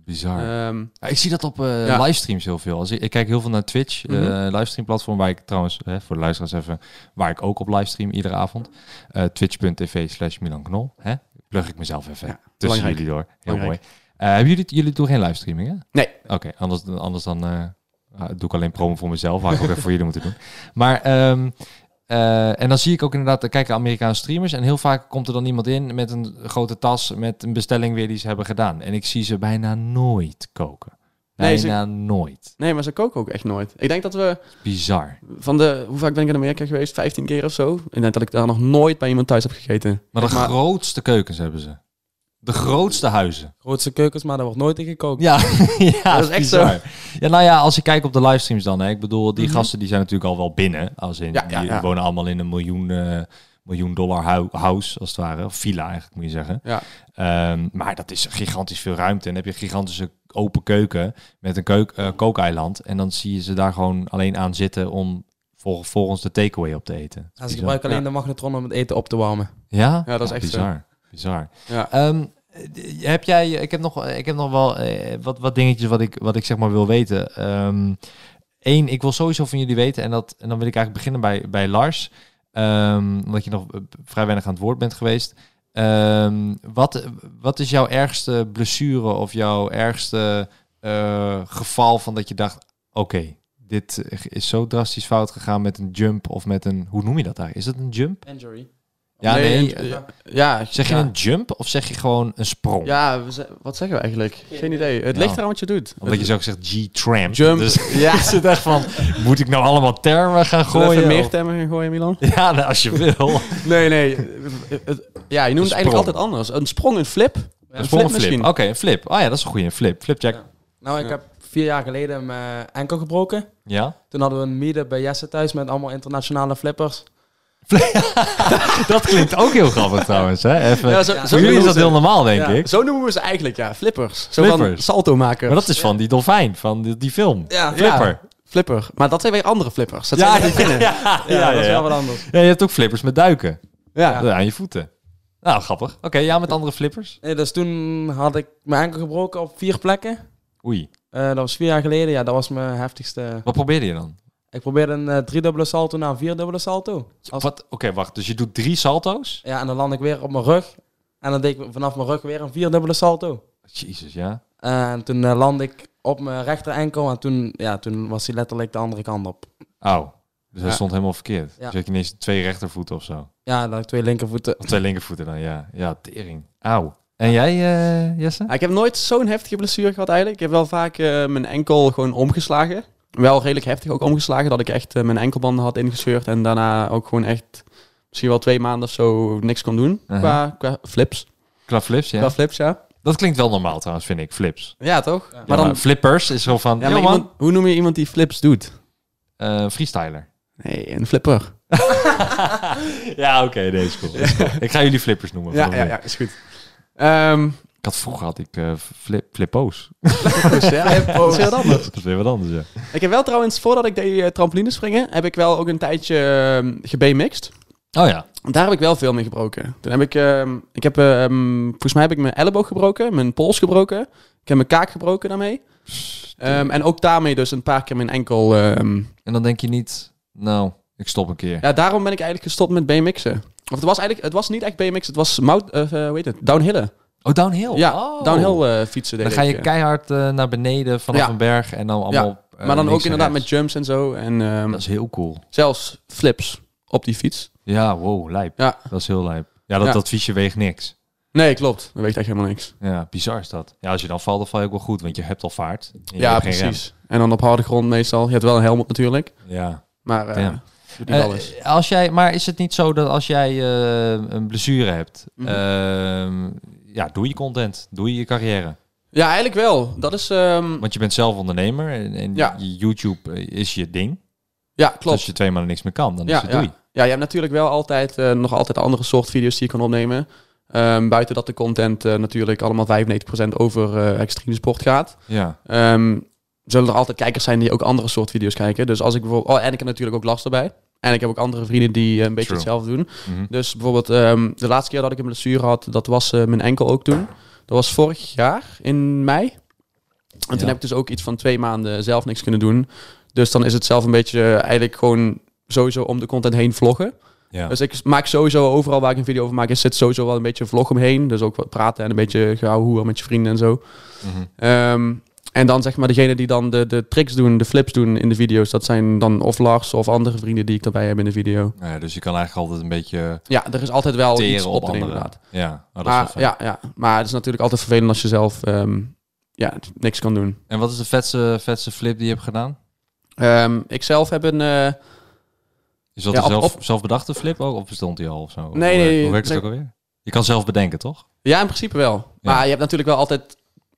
Bizar. Ehm, Ja, ik zie dat op Ja. livestreams heel veel. Als ik, ik kijk heel veel naar Twitch, eh Mhm. livestream platform waar ik trouwens, hè, voor de luisteraars even, waar ik ook op livestream iedere avond. Eh, Twitch.tv slash Milan Knol. Hè? Plug ik mezelf even Ja, tussen jullie door. Heel Belangrijk. mooi. Eh, hebben jullie, jullie doen geen livestreaming hè? Nee. Oké, anders, anders dan eh, ah, doe ik alleen promo voor mezelf, waar ik ook even voor jullie moeten doen. Maar, ehm, eh, en dan zie ik ook inderdaad, dan kijken Amerikaanse streamers en heel vaak komt er dan iemand in met een grote tas met een bestelling weer die ze hebben gedaan. En ik zie ze bijna nooit koken. Nee, ze- Bijna nooit. nee, maar ze koken ook echt nooit. Ik denk dat we Bizar. van de... Hoe vaak ben ik in Amerika geweest? 15 keer of zo. Ik denk dat ik daar nog nooit bij iemand thuis heb gegeten. Maar de grootste keukens hebben ze. De grootste huizen. Grootste keukens, maar daar wordt nooit in gekookt. Ja, [laughs] ja [laughs] Dat is echt bizar. Ja, nou ja, als je kijkt op de livestreams dan, hè, ik bedoel, die Mhm. gasten die zijn natuurlijk al wel binnen. Als in, Ja, ja, die ja. wonen allemaal in een miljoen, eh, miljoen dollar hu- house, als het ware. Of villa eigenlijk, moet je zeggen. Ja. Ehm, maar dat is gigantisch veel ruimte. En dan heb je een gigantische open keuken met een keuk, eh, kookeiland. En dan zie je ze daar gewoon alleen aan zitten om vol- volgens de takeaway op te eten. En ze bizar. gebruiken alleen Ja. de magnetron om het eten op te warmen. Ja? Ja, dat is echt zo. bizar. Bizar. Ja. Ehm, eh, heb jij, ik heb nog, ik heb nog wel eh, wat, wat dingetjes wat ik, wat ik zeg maar wil weten. Eén, ik wil sowieso van jullie weten, en, dat, en dan wil ik eigenlijk beginnen bij, bij Lars, Ehm, omdat je nog eh, vrij weinig aan het woord bent geweest. Ehm, wat, wat is jouw ergste blessure of jouw ergste eh, geval van dat je dacht, oké, dit is zo drastisch fout gegaan met een jump of met een, hoe noem je dat eigenlijk? Is dat een jump? Injury. Ja, nee. eh, ja, Zeg je ja. een jump of zeg je gewoon een sprong? Ja, we wat zeggen we eigenlijk? Geen idee. Het Ja. ligt eraan wat je doet. Omdat je zo zegt G-tramp. Jump. Dus Ja. [laughs] [laughs] is het echt van, moet ik nou allemaal termen gaan gooien? even meer Of- termen gaan gooien, Milan? [laughs] Ja, nou, als je wil. Nee, nee. Het- ja, je noemt het eigenlijk altijd anders. Een sprong, een flip. Een sprong of flip. misschien. Oké, een flip. Oh ja, dat is een goede. Een flip. Flipjack. Ja. Nou, ik Ja. heb vier jaar geleden mijn enkel gebroken. Ja. Toen hadden we een meetup bij Jesse thuis met allemaal internationale flippers. [laughs] dat klinkt ook heel grappig trouwens. Hè? Even. Ja, zo- Voor zo jullie is dat heel normaal, denk Ja, ik. Zo noemen we ze eigenlijk, ja. Flippers. Zo Flippers. salto maken. Maar dat is van die dolfijn, van die, die film. Ja, Flipper. Flipper. Maar dat zijn weer andere flippers. Dat Ja, zijn ja, ja, Ja, dat is wel wat anders. Ja, je hebt ook flippers met duiken. Ja. Ja, aan je voeten. Nou, grappig. Oké, ja, met andere flippers. Dus toen had ik mijn enkel gebroken op vier plekken. Oei. Eh, dat was vier jaar geleden. Ja, dat was mijn heftigste. Wat probeerde je dan? Ik probeerde een eh, driedubbele salto naar een vierdubbele salto. Als- Wat? Oké, wacht. Dus je doet drie salto's? Ja, en dan land ik weer op mijn rug. En dan deed ik vanaf mijn rug weer een vierdubbele salto. Jezus, ja. En toen eh, landde ik op mijn rechter enkel. En toen, ja, toen was hij letterlijk de andere kant op. Auw. Dus hij Ja. stond helemaal verkeerd. Ja. Dus je had ineens twee rechtervoeten of zo. Ja, dan twee linkervoeten. Of twee linkervoeten dan, ja. Ja, tering. Auw. En jij, eh, Jesse? Ja, ik heb nooit zo'n heftige blessure gehad eigenlijk. Ik heb wel vaak eh, mijn enkel gewoon omgeslagen. Wel redelijk heftig ook omgeslagen. Dat ik echt eh, mijn enkelbanden had ingescheurd. En daarna ook gewoon echt misschien wel twee maanden of zo niks kon doen. Qua, qua flips. Qua flips, ja. Qua flips, ja. Dat klinkt wel normaal trouwens, vind ik, flips. Ja, toch? Maar, Maar dan... flippers is zo van, Ja, maar iemand, hoe noem je iemand die flips doet? eh, freestyler. Nee, een flipper. [laughs] ja, oké, nee, is cool. is cool. [laughs] Ik ga jullie flippers noemen. Ja, ja, ja, is goed. Ehm had vroeger had ik eh, flip, flippo's. [laughs] ja, dat is heel anders. Dat is weer wat anders, ja. Ik heb wel trouwens, voordat ik deed uh, trampolinespringen, heb ik wel ook een tijdje uh, gebmixed. Oh ja. Daar heb ik wel veel mee gebroken. Toen heb ik, ehm, ik heb, ehm, volgens mij heb ik mijn elleboog gebroken, mijn pols gebroken. Ik heb mijn kaak gebroken daarmee. Ehm, en ook daarmee dus een paar keer mijn enkel. ehm. En dan denk je niet, nou, ik stop een keer. Ja, daarom ben ik eigenlijk gestopt met BMX'en. Of het was eigenlijk, het was niet echt BMX, het was mout, eh, eh, hoe heet het, downhillen. Oh, downhill? Ja, Oh. downhill eh, fietsen. Dan ga je keihard eh, naar beneden vanaf Ja. een berg en dan allemaal... eh, Maar dan ook inderdaad met jumps en zo. En ehm, Dat is heel cool. zelfs flips op die fiets. Ja, wow, lijp. Ja. Dat is heel lijp. Ja, dat, Ja. dat fietsje weegt niks. Nee, klopt. Dat weegt echt helemaal niks. Ja, bizar is dat. Ja, als je dan valt, dan val je ook wel goed, want je hebt al vaart. Ja, precies. En dan op harde grond meestal. Je hebt wel een helm op natuurlijk. Ja. Maar eh Ja. doet niet Eh, alles. als jij, maar is het niet zo dat als jij eh, een blessure hebt, Mhm. ehm, ja, doe je content, doe je je carrière? Ja, eigenlijk wel. Dat is... ehm, Want je bent zelf ondernemer en, en Ja. YouTube eh, is je ding. ja, Dus klopt. als je twee maanden niks meer kan, dan ja, is het ja. doei. ja, je hebt natuurlijk wel altijd eh, nog altijd andere soort video's die je kan opnemen. Ehm, buiten dat de content eh, natuurlijk allemaal 95% over extreme sport gaat. Ja, Ehm, zullen er altijd kijkers zijn die ook andere soort video's kijken. Dus als ik bijvoorbeeld... Oh, en ik heb natuurlijk ook last erbij. En ik heb ook andere vrienden die eh, een beetje True. hetzelfde doen. Mhm. Dus bijvoorbeeld ehm, de laatste keer dat ik een blessure had, dat was eh, mijn enkel ook toen. Dat was vorig jaar in mei. En toen heb ik dus ook iets van twee maanden zelf niks kunnen doen. Dus dan is het zelf een beetje eh, eigenlijk gewoon sowieso om de content heen vloggen. ja. Dus ik maak sowieso overal waar ik een video over maak, is zit sowieso wel een beetje vlog omheen. Dus ook wat praten en een beetje gauw hoer met je vrienden en zo. Mhm. Ehm, en dan zeg maar degene die dan de, de tricks doen, de flips doen in de video's, dat zijn dan of Lars of andere vrienden die ik daarbij heb in de video. Ja, dus je kan eigenlijk altijd een beetje Ja, er is altijd wel iets op op te nemen anderen. inderdaad. Ja, oh, dat is wel Maar, fijn. ja, ja, maar het is natuurlijk altijd vervelend als je zelf ehm, ja, niks kan doen. En wat is de vetste, vetste flip die je hebt gedaan? Ehm, ik zelf heb een... eh, Is dat Ja, een op- zelf, op- zelfbedachte flip ook? Of bestond die al of zo? Nee, nee, Hoe werkt het ook alweer? Je kan zelf bedenken, toch? ja, in principe wel. Maar je hebt natuurlijk wel altijd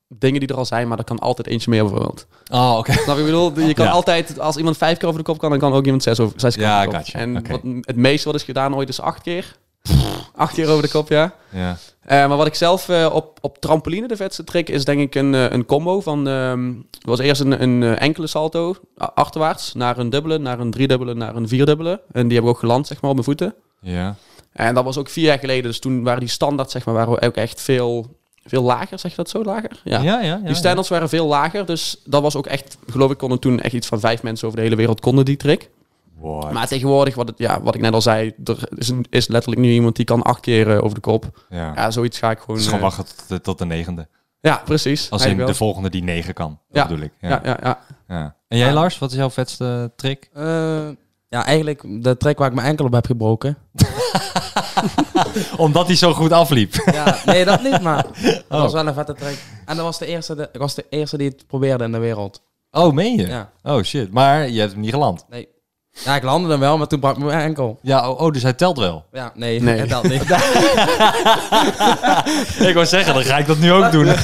dingen die er al zijn, maar er kan altijd eentje meer bijvoorbeeld. Oh, oké. Snap je wat ik bedoel? Je kan Ja. altijd, als iemand vijf keer over de kop kan, dan kan ook iemand zes, over, zes keer Ja, over de kop. gotcha. En Oké. wat, het meeste wat is gedaan ooit is acht keer. acht keer over de kop, ja. Ja. Eh, maar wat ik zelf eh, op, op trampoline de vetste trick is denk ik een, eh, een combo van... ehm het was eerst een, een enkele salto achterwaarts naar een dubbele, naar een driedubbele, naar een vierdubbele. En die heb ik ook geland zeg maar op mijn voeten. Ja. En dat was ook vier jaar geleden. Dus toen waren die standaard zeg maar waren we ook echt veel, veel lager. Zeg je dat zo lager? Ja, ja, ja. Die standards waren veel lager. Dus dat was ook echt, geloof ik, konden toen echt iets van vijf mensen over de hele wereld konden die trick. What? Maar tegenwoordig, wat, het, ja, wat ik net al zei, er is, een- is letterlijk nu iemand die kan acht keer eh, over de kop. ja. Ja, zoiets ga ik gewoon... Gewoon eh, wachten tot, de- tot de negende. ja, precies. Als in de volgende die negen kan. Ja. bedoel ik. Ja. Ja, ja, ja. Ja. En jij, Lars, wat is jouw vetste trick? Eh, ja, eigenlijk de trek waar ik mijn enkel op heb gebroken. [laughs] [laughs] Omdat hij zo goed afliep. Ja, nee, dat niet, maar [laughs] dat Oh. was wel een vette trek. En dat was de eerste, de, ik was de eerste die het probeerde in de wereld. Oh, meen je? Ja, Oh, shit. Maar je hebt hem niet geland. nee. Ja, ik landde hem wel, maar toen brak ik mijn enkel. Ja, oh, oh, dus hij telt wel. Ja, nee, Nee. dat niet. [laughs] ik wou zeggen, dan ga ik dat nu ook doen. nee,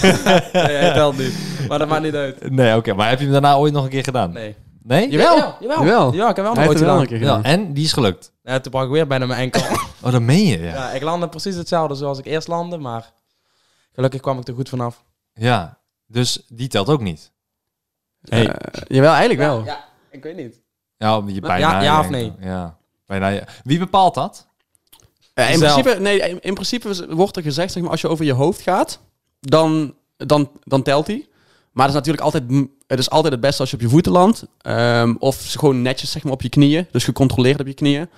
hij telt niet. Maar dat maakt niet uit. nee, oké. Maar heb je hem daarna ooit nog een keer gedaan? Nee. Nee? Jawel. Ja, jawel. Jawel. Ja, ik heb wel nog ooit gedaan. een keer Ja, gedaan. en die is gelukt. Ja, toen brak ik weer bijna mijn enkel. [laughs] Oh, dat meen je, ja. ja, ik landde precies hetzelfde zoals ik eerst landde, maar gelukkig kwam ik er goed vanaf. Ja, dus die telt ook niet. Hey. Eh, jawel, eigenlijk wel. Ja, ik weet niet. Ja, je bijna. ja, ja of nee? Ja, bijna. ja. Wie bepaalt dat? Eh, in, Zelf. principe, nee, in, in principe wordt er gezegd, zeg maar, als je over je hoofd gaat, dan, dan, dan telt hij. Maar het is natuurlijk altijd, het is altijd het beste als je op je voeten landt. Ehm, of gewoon netjes zeg maar, op je knieën. Dus gecontroleerd op je knieën.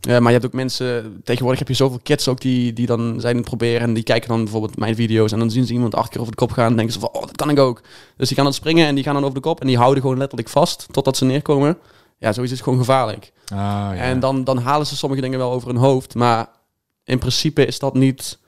Eh, maar je hebt ook mensen, tegenwoordig heb je zoveel kids ook die, die dan zijn het proberen. En die kijken dan bijvoorbeeld mijn video's. En dan zien ze iemand acht keer over de kop gaan. En denken ze van, oh, dat kan ik ook. Dus die gaan dan springen en die gaan dan over de kop. En die houden gewoon letterlijk vast totdat ze neerkomen. Ja, zoiets is gewoon gevaarlijk. Ah, ja. En dan, dan halen ze sommige dingen wel over hun hoofd. Maar in principe is dat niet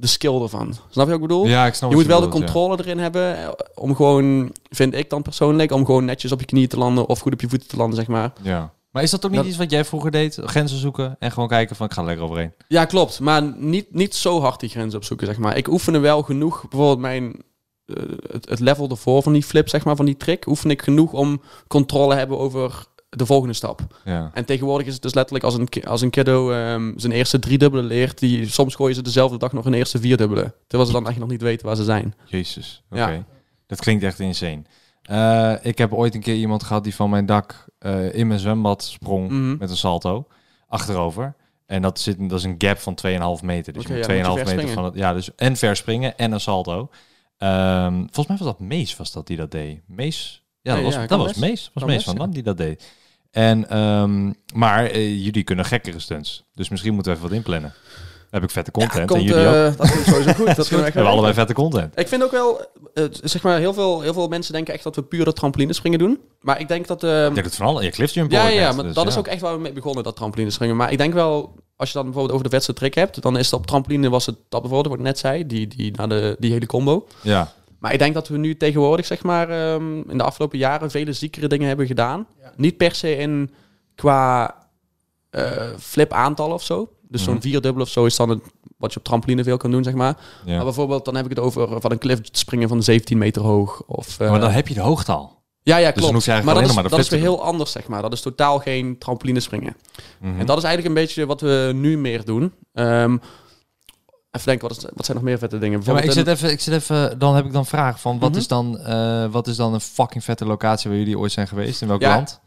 de skill ervan. Snap je wat ik bedoel? Ja, ik snap je moet wel de ja. controle erin hebben eh, om gewoon, vind ik dan persoonlijk, om gewoon netjes op je knieën te landen of goed op je voeten te landen, zeg maar. Ja. Maar is dat ook niet Dat- iets wat jij vroeger deed? Grenzen zoeken en gewoon kijken van ik ga er lekker overheen. Ja, klopt. Maar niet, niet zo hard die grens opzoeken, zeg maar. Ik oefende wel genoeg, bijvoorbeeld mijn, eh, het, het level ervoor van die flip, zeg maar, van die trick, oefen ik genoeg om controle hebben over de volgende stap. Ja. En tegenwoordig is het dus letterlijk als een, als een kiddo ehm, zijn eerste driedubbele leert, die, soms gooien ze dezelfde dag nog een eerste vierdubbele. Terwijl ze dan echt nog niet weten waar ze zijn. Jezus. Oké. Ja. Dat klinkt echt insane. Eh, ik heb ooit een keer iemand gehad die van mijn dak eh, in mijn zwembad sprong Mhm. met een salto achterover. En dat, zit, dat is een gap van 2,5 meter. Dus Oké, je moet ja, 2,5 dan moet je meter van het... Ja, dus en verspringen en een salto. Ehm, volgens mij was dat Mees was dat die dat deed. Mees? Ja, dat Nee, was, ja, dat was. Mees. was Mees van. Dam die dat deed. En, ehm, maar eh, jullie kunnen gekkere stunts. Dus misschien moeten we even wat inplannen. Dan heb ik vette content komt, en jullie ook. eh, dat komt sowieso goed. [laughs] Dat We kunnen we echt hebben allebei vette content. Ik vind ook wel, eh, zeg maar, heel veel, heel veel mensen denken echt dat we dat trampolinespringen doen. Maar ik denk dat... eh, Ik denk het van alle. Je cliffjump ja, ja, net, maar dus dat ja. is ook echt waar we mee begonnen, dat trampolinespringen. Maar ik denk wel, als je dan bijvoorbeeld over de vetste trick hebt, dan is het op trampoline was het dat bijvoorbeeld, wat ik net zei, die, die, naar de, die hele combo. Ja, Maar ik denk dat we nu tegenwoordig, zeg maar, ehm, in de afgelopen jaren vele ziekere dingen hebben gedaan. Niet per se in qua eh, flip aantallen of zo. Dus Mhm. zo'n vierdubbel of zo is dan het, wat je op trampoline veel kan doen, zeg maar. ja. Maar bijvoorbeeld, dan heb ik het over van een cliff springen van 17 meter hoog. Of, eh, maar dan heb je de hoogte al. ja, ja, dan klopt. maar dat is, maar dat weer heel anders, zeg maar. Dat is totaal geen trampoline springen. Mhm. En dat is eigenlijk een beetje wat we nu meer doen. Ehm, even denken, wat, is, wat zijn nog meer vette dingen? Ja, maar ik zit even, ik zit even, dan heb ik dan een vraag van, wat, Mhm. is dan, eh, wat is dan een fucking vette locatie waar jullie ooit zijn geweest? In welk Ja. land?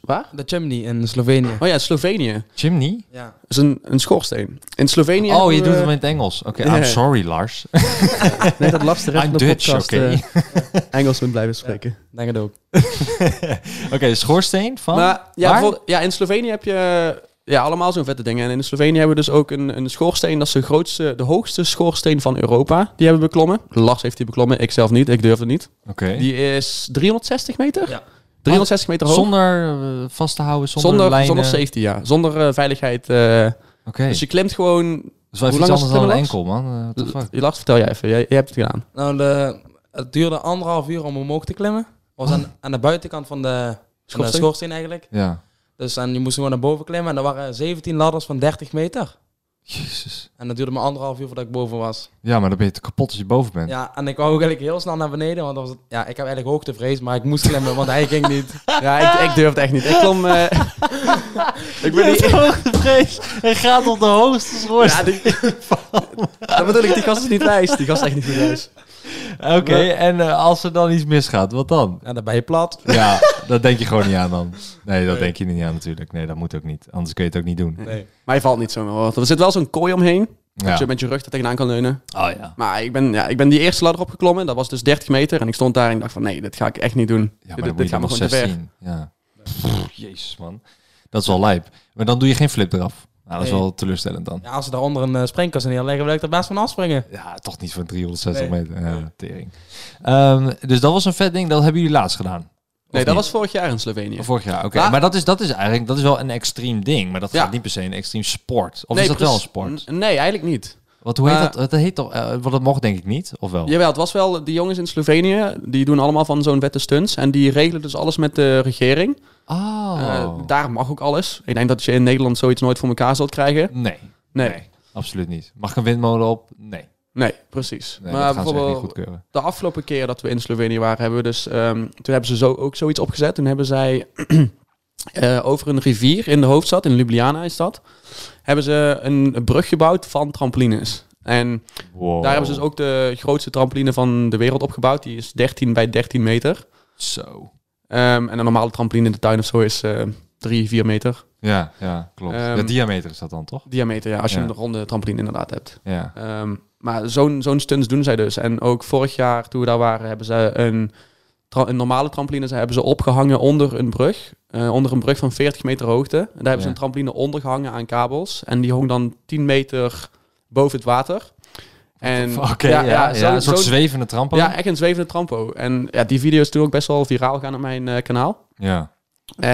Waar? De chimney in Slovenië. Oh ja, Slovenië. Chimney? Ja. Dat is een, een schoorsteen. In Slovenië Oh, je doet hem in het Engels. Oké, Ja. I'm sorry, Lars. [laughs] Nee, dat lastig I'm Dutch, oké. eh, Engels moet blijven spreken. Denk het ook. [laughs] Oké, schoorsteen van? Maar ja, ja, in Slovenië heb je ja, allemaal zo'n vette dingen. En in Slovenië hebben we dus ook een, een schoorsteen. Dat is de grootste, de hoogste schoorsteen van Europa. Die hebben we beklommen. Lars heeft die beklommen, ik zelf niet. Ik durf het niet. Oké. Die is 360 meter? Ja. 360 meter hoog. Zonder eh, vast te houden, zonder, zonder, lijnen? zonder safety, ja. Zonder eh, veiligheid. eh, Oké. Dus je klimt gewoon... Wel Hoe lang iets was anders het dan een enkel, man. Fuck? Lars, vertel jij even. Jij, jij hebt het gedaan. Nou, de, het duurde anderhalf uur om omhoog te klimmen. was aan, aan de buitenkant van de van de Schoorsteen? schoorsteen eigenlijk. Ja. Dus en je moest gewoon naar boven klimmen. En er waren 17 ladders van 30 meter. Jezus. En dat duurde maar anderhalf uur voordat ik boven was. Ja, maar dan ben je te kapot als je boven bent. Ja, en ik wou ook eigenlijk heel snel naar beneden. Want dat was het, ja, ik heb eigenlijk hoogtevrees, maar ik moest klimmen, want hij ging niet. [laughs] Ja, ik, ik durf het echt niet. Ik klom... eh, [laughs] ik ben niet... hoogtevrees. [laughs] Hij gaat op de hoogste schoorsteen. Ja, die, dat bedoel ik, die gast is niet wijs. Die gast is echt niet wijs. Oké, en eh, als er dan iets misgaat, wat dan? Ja, dan ben je plat. Ja, dat denk je gewoon niet aan dan. Nee, dat Nee. denk je niet aan natuurlijk. Nee, dat moet ook niet. Anders kun je het ook niet doen. Nee. Maar je valt niet hoor. Er zit wel zo'n kooi omheen. Ja. Dat je met je rug er tegenaan kan leunen. Oh ja. Maar ik ben, ja, ik ben die eerste ladder opgeklommen. Dat was dus 30 meter. En ik stond daar en ik dacht van nee, dit ga ik echt niet doen. Ja, maar dit dan dit moet je gaat me nog gewoon te ver. 16. Ja. Pff, jezus man. Dat is wel lijp. Maar dan doe je geen flip eraf. Nou, dat is Nee. wel teleurstellend dan. Ja, als ze daaronder een uh, springkast neerleggen, wil ik er best van afspringen. Ja, toch niet voor 360 Nee. meter. Ja, tering. Ehm, dus dat was een vet ding. Dat hebben jullie laatst gedaan. Nee, dat niet? was vorig jaar in Slovenië. Of vorig jaar, oké. Maar dat is, dat is eigenlijk dat is wel een extreem ding. Maar dat Ja. gaat niet per se een extreem sport. Of nee, is dat wel een sport? N- Nee, eigenlijk niet. Want hoe heet Maar- dat? Dat heet toch... eh, want dat mocht denk ik niet, of wel? Jawel, het was wel... Die jongens in Slovenië, die doen allemaal van zo'n wette stunts. En die regelen dus alles met de regering. Oh. Eh, daar mag ook alles. Ik denk dat je in Nederland zoiets nooit voor elkaar zult krijgen. nee. Nee. absoluut niet. Mag ik een windmolen op? Nee. Nee, precies. nee maar dat gaan ze echt niet bijvoorbeeld goedkeuren. de afgelopen keer dat we in Slovenië waren, hebben we dus, ehm, toen hebben ze zo, ook zoiets opgezet. Toen hebben zij [clears throat] eh, over een rivier in de hoofdstad, in Ljubljana is dat, hebben ze een brug gebouwd van trampolines. En Wow. daar hebben ze dus ook de grootste trampoline van de wereld opgebouwd. Die is 13 bij 13 meter. Zo. Ehm, en een normale trampoline in de tuin of zo is eh 3, 4 meter Ja, ja, klopt. Ehm, de diameter is dat dan, toch? diameter. Ja, als je Ja. een ronde trampoline inderdaad hebt. Ja. Ehm, maar zo'n zo'n stunts doen zij dus. En ook vorig jaar, toen we daar waren, hebben ze een, een normale trampoline ze hebben ze opgehangen onder een brug. eh, onder een brug van 40 meter hoogte. En daar hebben Ja. ze een trampoline ondergehangen aan kabels. En die hong dan 10 meter boven het water. En ja, ja, zo- een soort zwevende trampo. ja, echt een zwevende trampo. En ja, die video is toen ook best wel viraal gaan op mijn eh, kanaal. ja. En,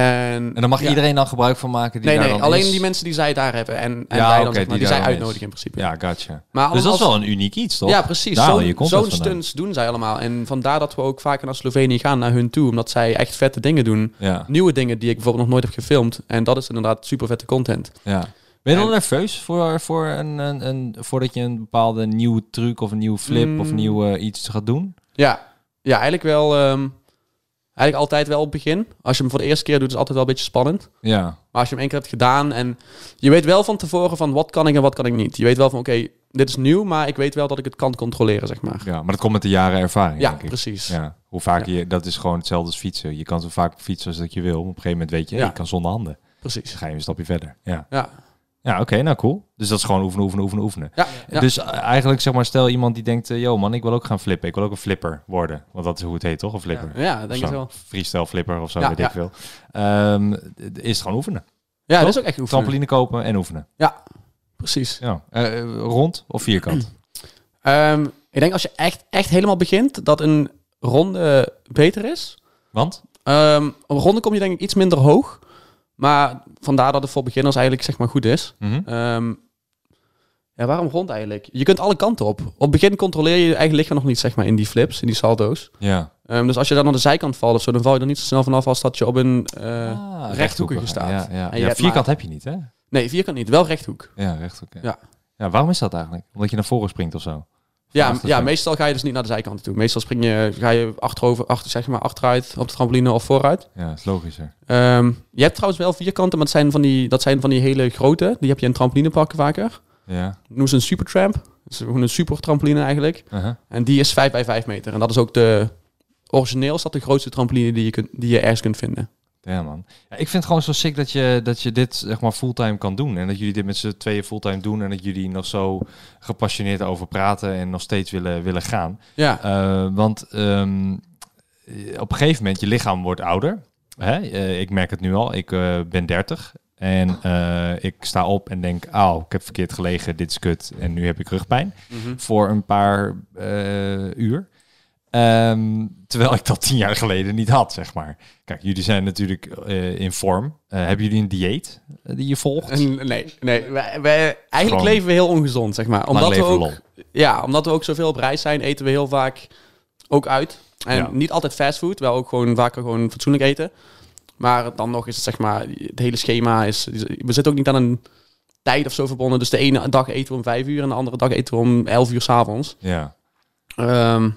En dan mag ja. iedereen dan gebruik van maken die Nee, daar nee, dan alleen is? die mensen die zij daar hebben. En, en Ja, wij dan, oké, zeg maar, die zij uitnodigen in principe. Ja, gotcha. Maar dus dat is wel een uniek iets, toch? Ja, precies. Zo'n stunts doen zij allemaal. En vandaar dat we ook vaker naar Slovenië gaan, naar hun toe. Omdat zij echt vette dingen doen. Ja, Nieuwe dingen die ik bijvoorbeeld nog nooit heb gefilmd. En dat is inderdaad super vette content. ja. Ben je dan nerveus voor, voor een, een, een, voordat je een bepaalde nieuwe truc of een nieuwe flip of Mm. nieuw eh, iets gaat doen? Ja, ja eigenlijk wel... ehm, eigenlijk altijd wel op het begin. Als je hem voor de eerste keer doet, is het altijd wel een beetje spannend. Ja, Maar als je hem één keer hebt gedaan en je weet wel van tevoren van wat kan ik en wat kan ik niet. Je weet wel van oké, dit is nieuw, maar ik weet wel dat ik het kan controleren, zeg maar. ja, maar dat komt met de jaren ervaring, Ja, denk ik. precies. Ja, hoe vaak je, dat is gewoon hetzelfde als fietsen. Je kan zo vaak fietsen als dat je wil. Op een gegeven moment weet je, hey, Ja. je kan zonder handen. Precies. Ga je een stapje verder. Ja, Ja. Ja oké, nou cool. Dus dat is gewoon oefenen, oefenen, oefenen, oefenen. Ja, ja. Dus eigenlijk zeg maar, stel iemand die denkt, eh, yo man, ik wil ook gaan flippen. Ik wil ook een flipper worden. Want dat is hoe het heet, toch? Een flipper. ja, denk ik wel. Freestyle flipper of zo, Ja, weet ja. ik veel. D- is het gewoon oefenen. Ja, dat is ook echt oefenen. Trampoline kopen en oefenen. Ja, precies. Ja. Eh, rond of vierkant? [clears throat] Ehm, ik denk als je echt, echt helemaal begint, dat een ronde beter is. Want? Ehm, op een ronde kom je denk ik iets minder hoog. Maar vandaar dat het voor beginners eigenlijk zeg maar goed is. Mhm. Ehm, ja, waarom rond eigenlijk? Je kunt alle kanten op. Op het begin controleer je je eigen lichaam nog niet zeg maar in die flips, in die salto's. Ja. Ehm, dus als je dan naar de zijkant valt of zo, dan val je er niet zo snel vanaf als dat je op een Ah, rechthoekige staat. Ja, ja. En je ja hebt vierkant maar- heb je niet, hè? Nee, vierkant niet. Wel rechthoek. Ja, rechthoek. Ja. Ja. ja. waarom is dat eigenlijk? Omdat je naar voren springt of zo? Ja, ja, meestal ga je dus niet naar de zijkant toe. Meestal spring je, ga je achterover, achter, zeg maar, achteruit op de trampoline of vooruit. Ja, dat is logischer. Ehm, je hebt trouwens wel vierkanten, maar het zijn van die, dat zijn van die hele grote. Die heb je in trampolineparken vaker. Ja. Noem ze een supertramp. Dat is een super trampoline eigenlijk. Uh-huh. En die is 5 bij 5 meter. En dat is ook de... Origineel is dat de grootste trampoline die je, kunt, die je ergens kunt vinden. Ja, man. Ja, ik vind het gewoon zo sick dat je, dat je dit zeg maar fulltime kan doen. En dat jullie dit met z'n tweeën fulltime doen. En dat jullie nog zo gepassioneerd over praten en nog steeds willen, willen gaan. Ja, Eh, want ehm, op een gegeven moment, je lichaam wordt ouder. Hè? Eh, ik merk het nu al. Ik eh, ben 30. En ik sta op en denk, oh, ik heb verkeerd gelegen, dit is kut. En nu heb ik rugpijn. Voor een paar uur. Ehm, terwijl ik dat tien jaar geleden niet had, zeg maar. Kijk, jullie zijn natuurlijk eh, in vorm. Eh, hebben jullie een dieet eh, die je volgt? Nee, nee. Wij, wij- eigenlijk Gewoon- leven we heel ongezond, zeg maar. Omdat we, ook, ja, omdat we ook zoveel op reis zijn, eten we heel vaak ook uit. En Ja. niet altijd fastfood, wel ook gewoon vaker gewoon fatsoenlijk eten. Maar dan nog is het zeg maar, het hele schema is... We zitten ook niet aan een tijd of zo verbonden. Dus de ene dag eten we om vijf uur en de andere dag eten we om elf uur s'avonds. Ja. Ehm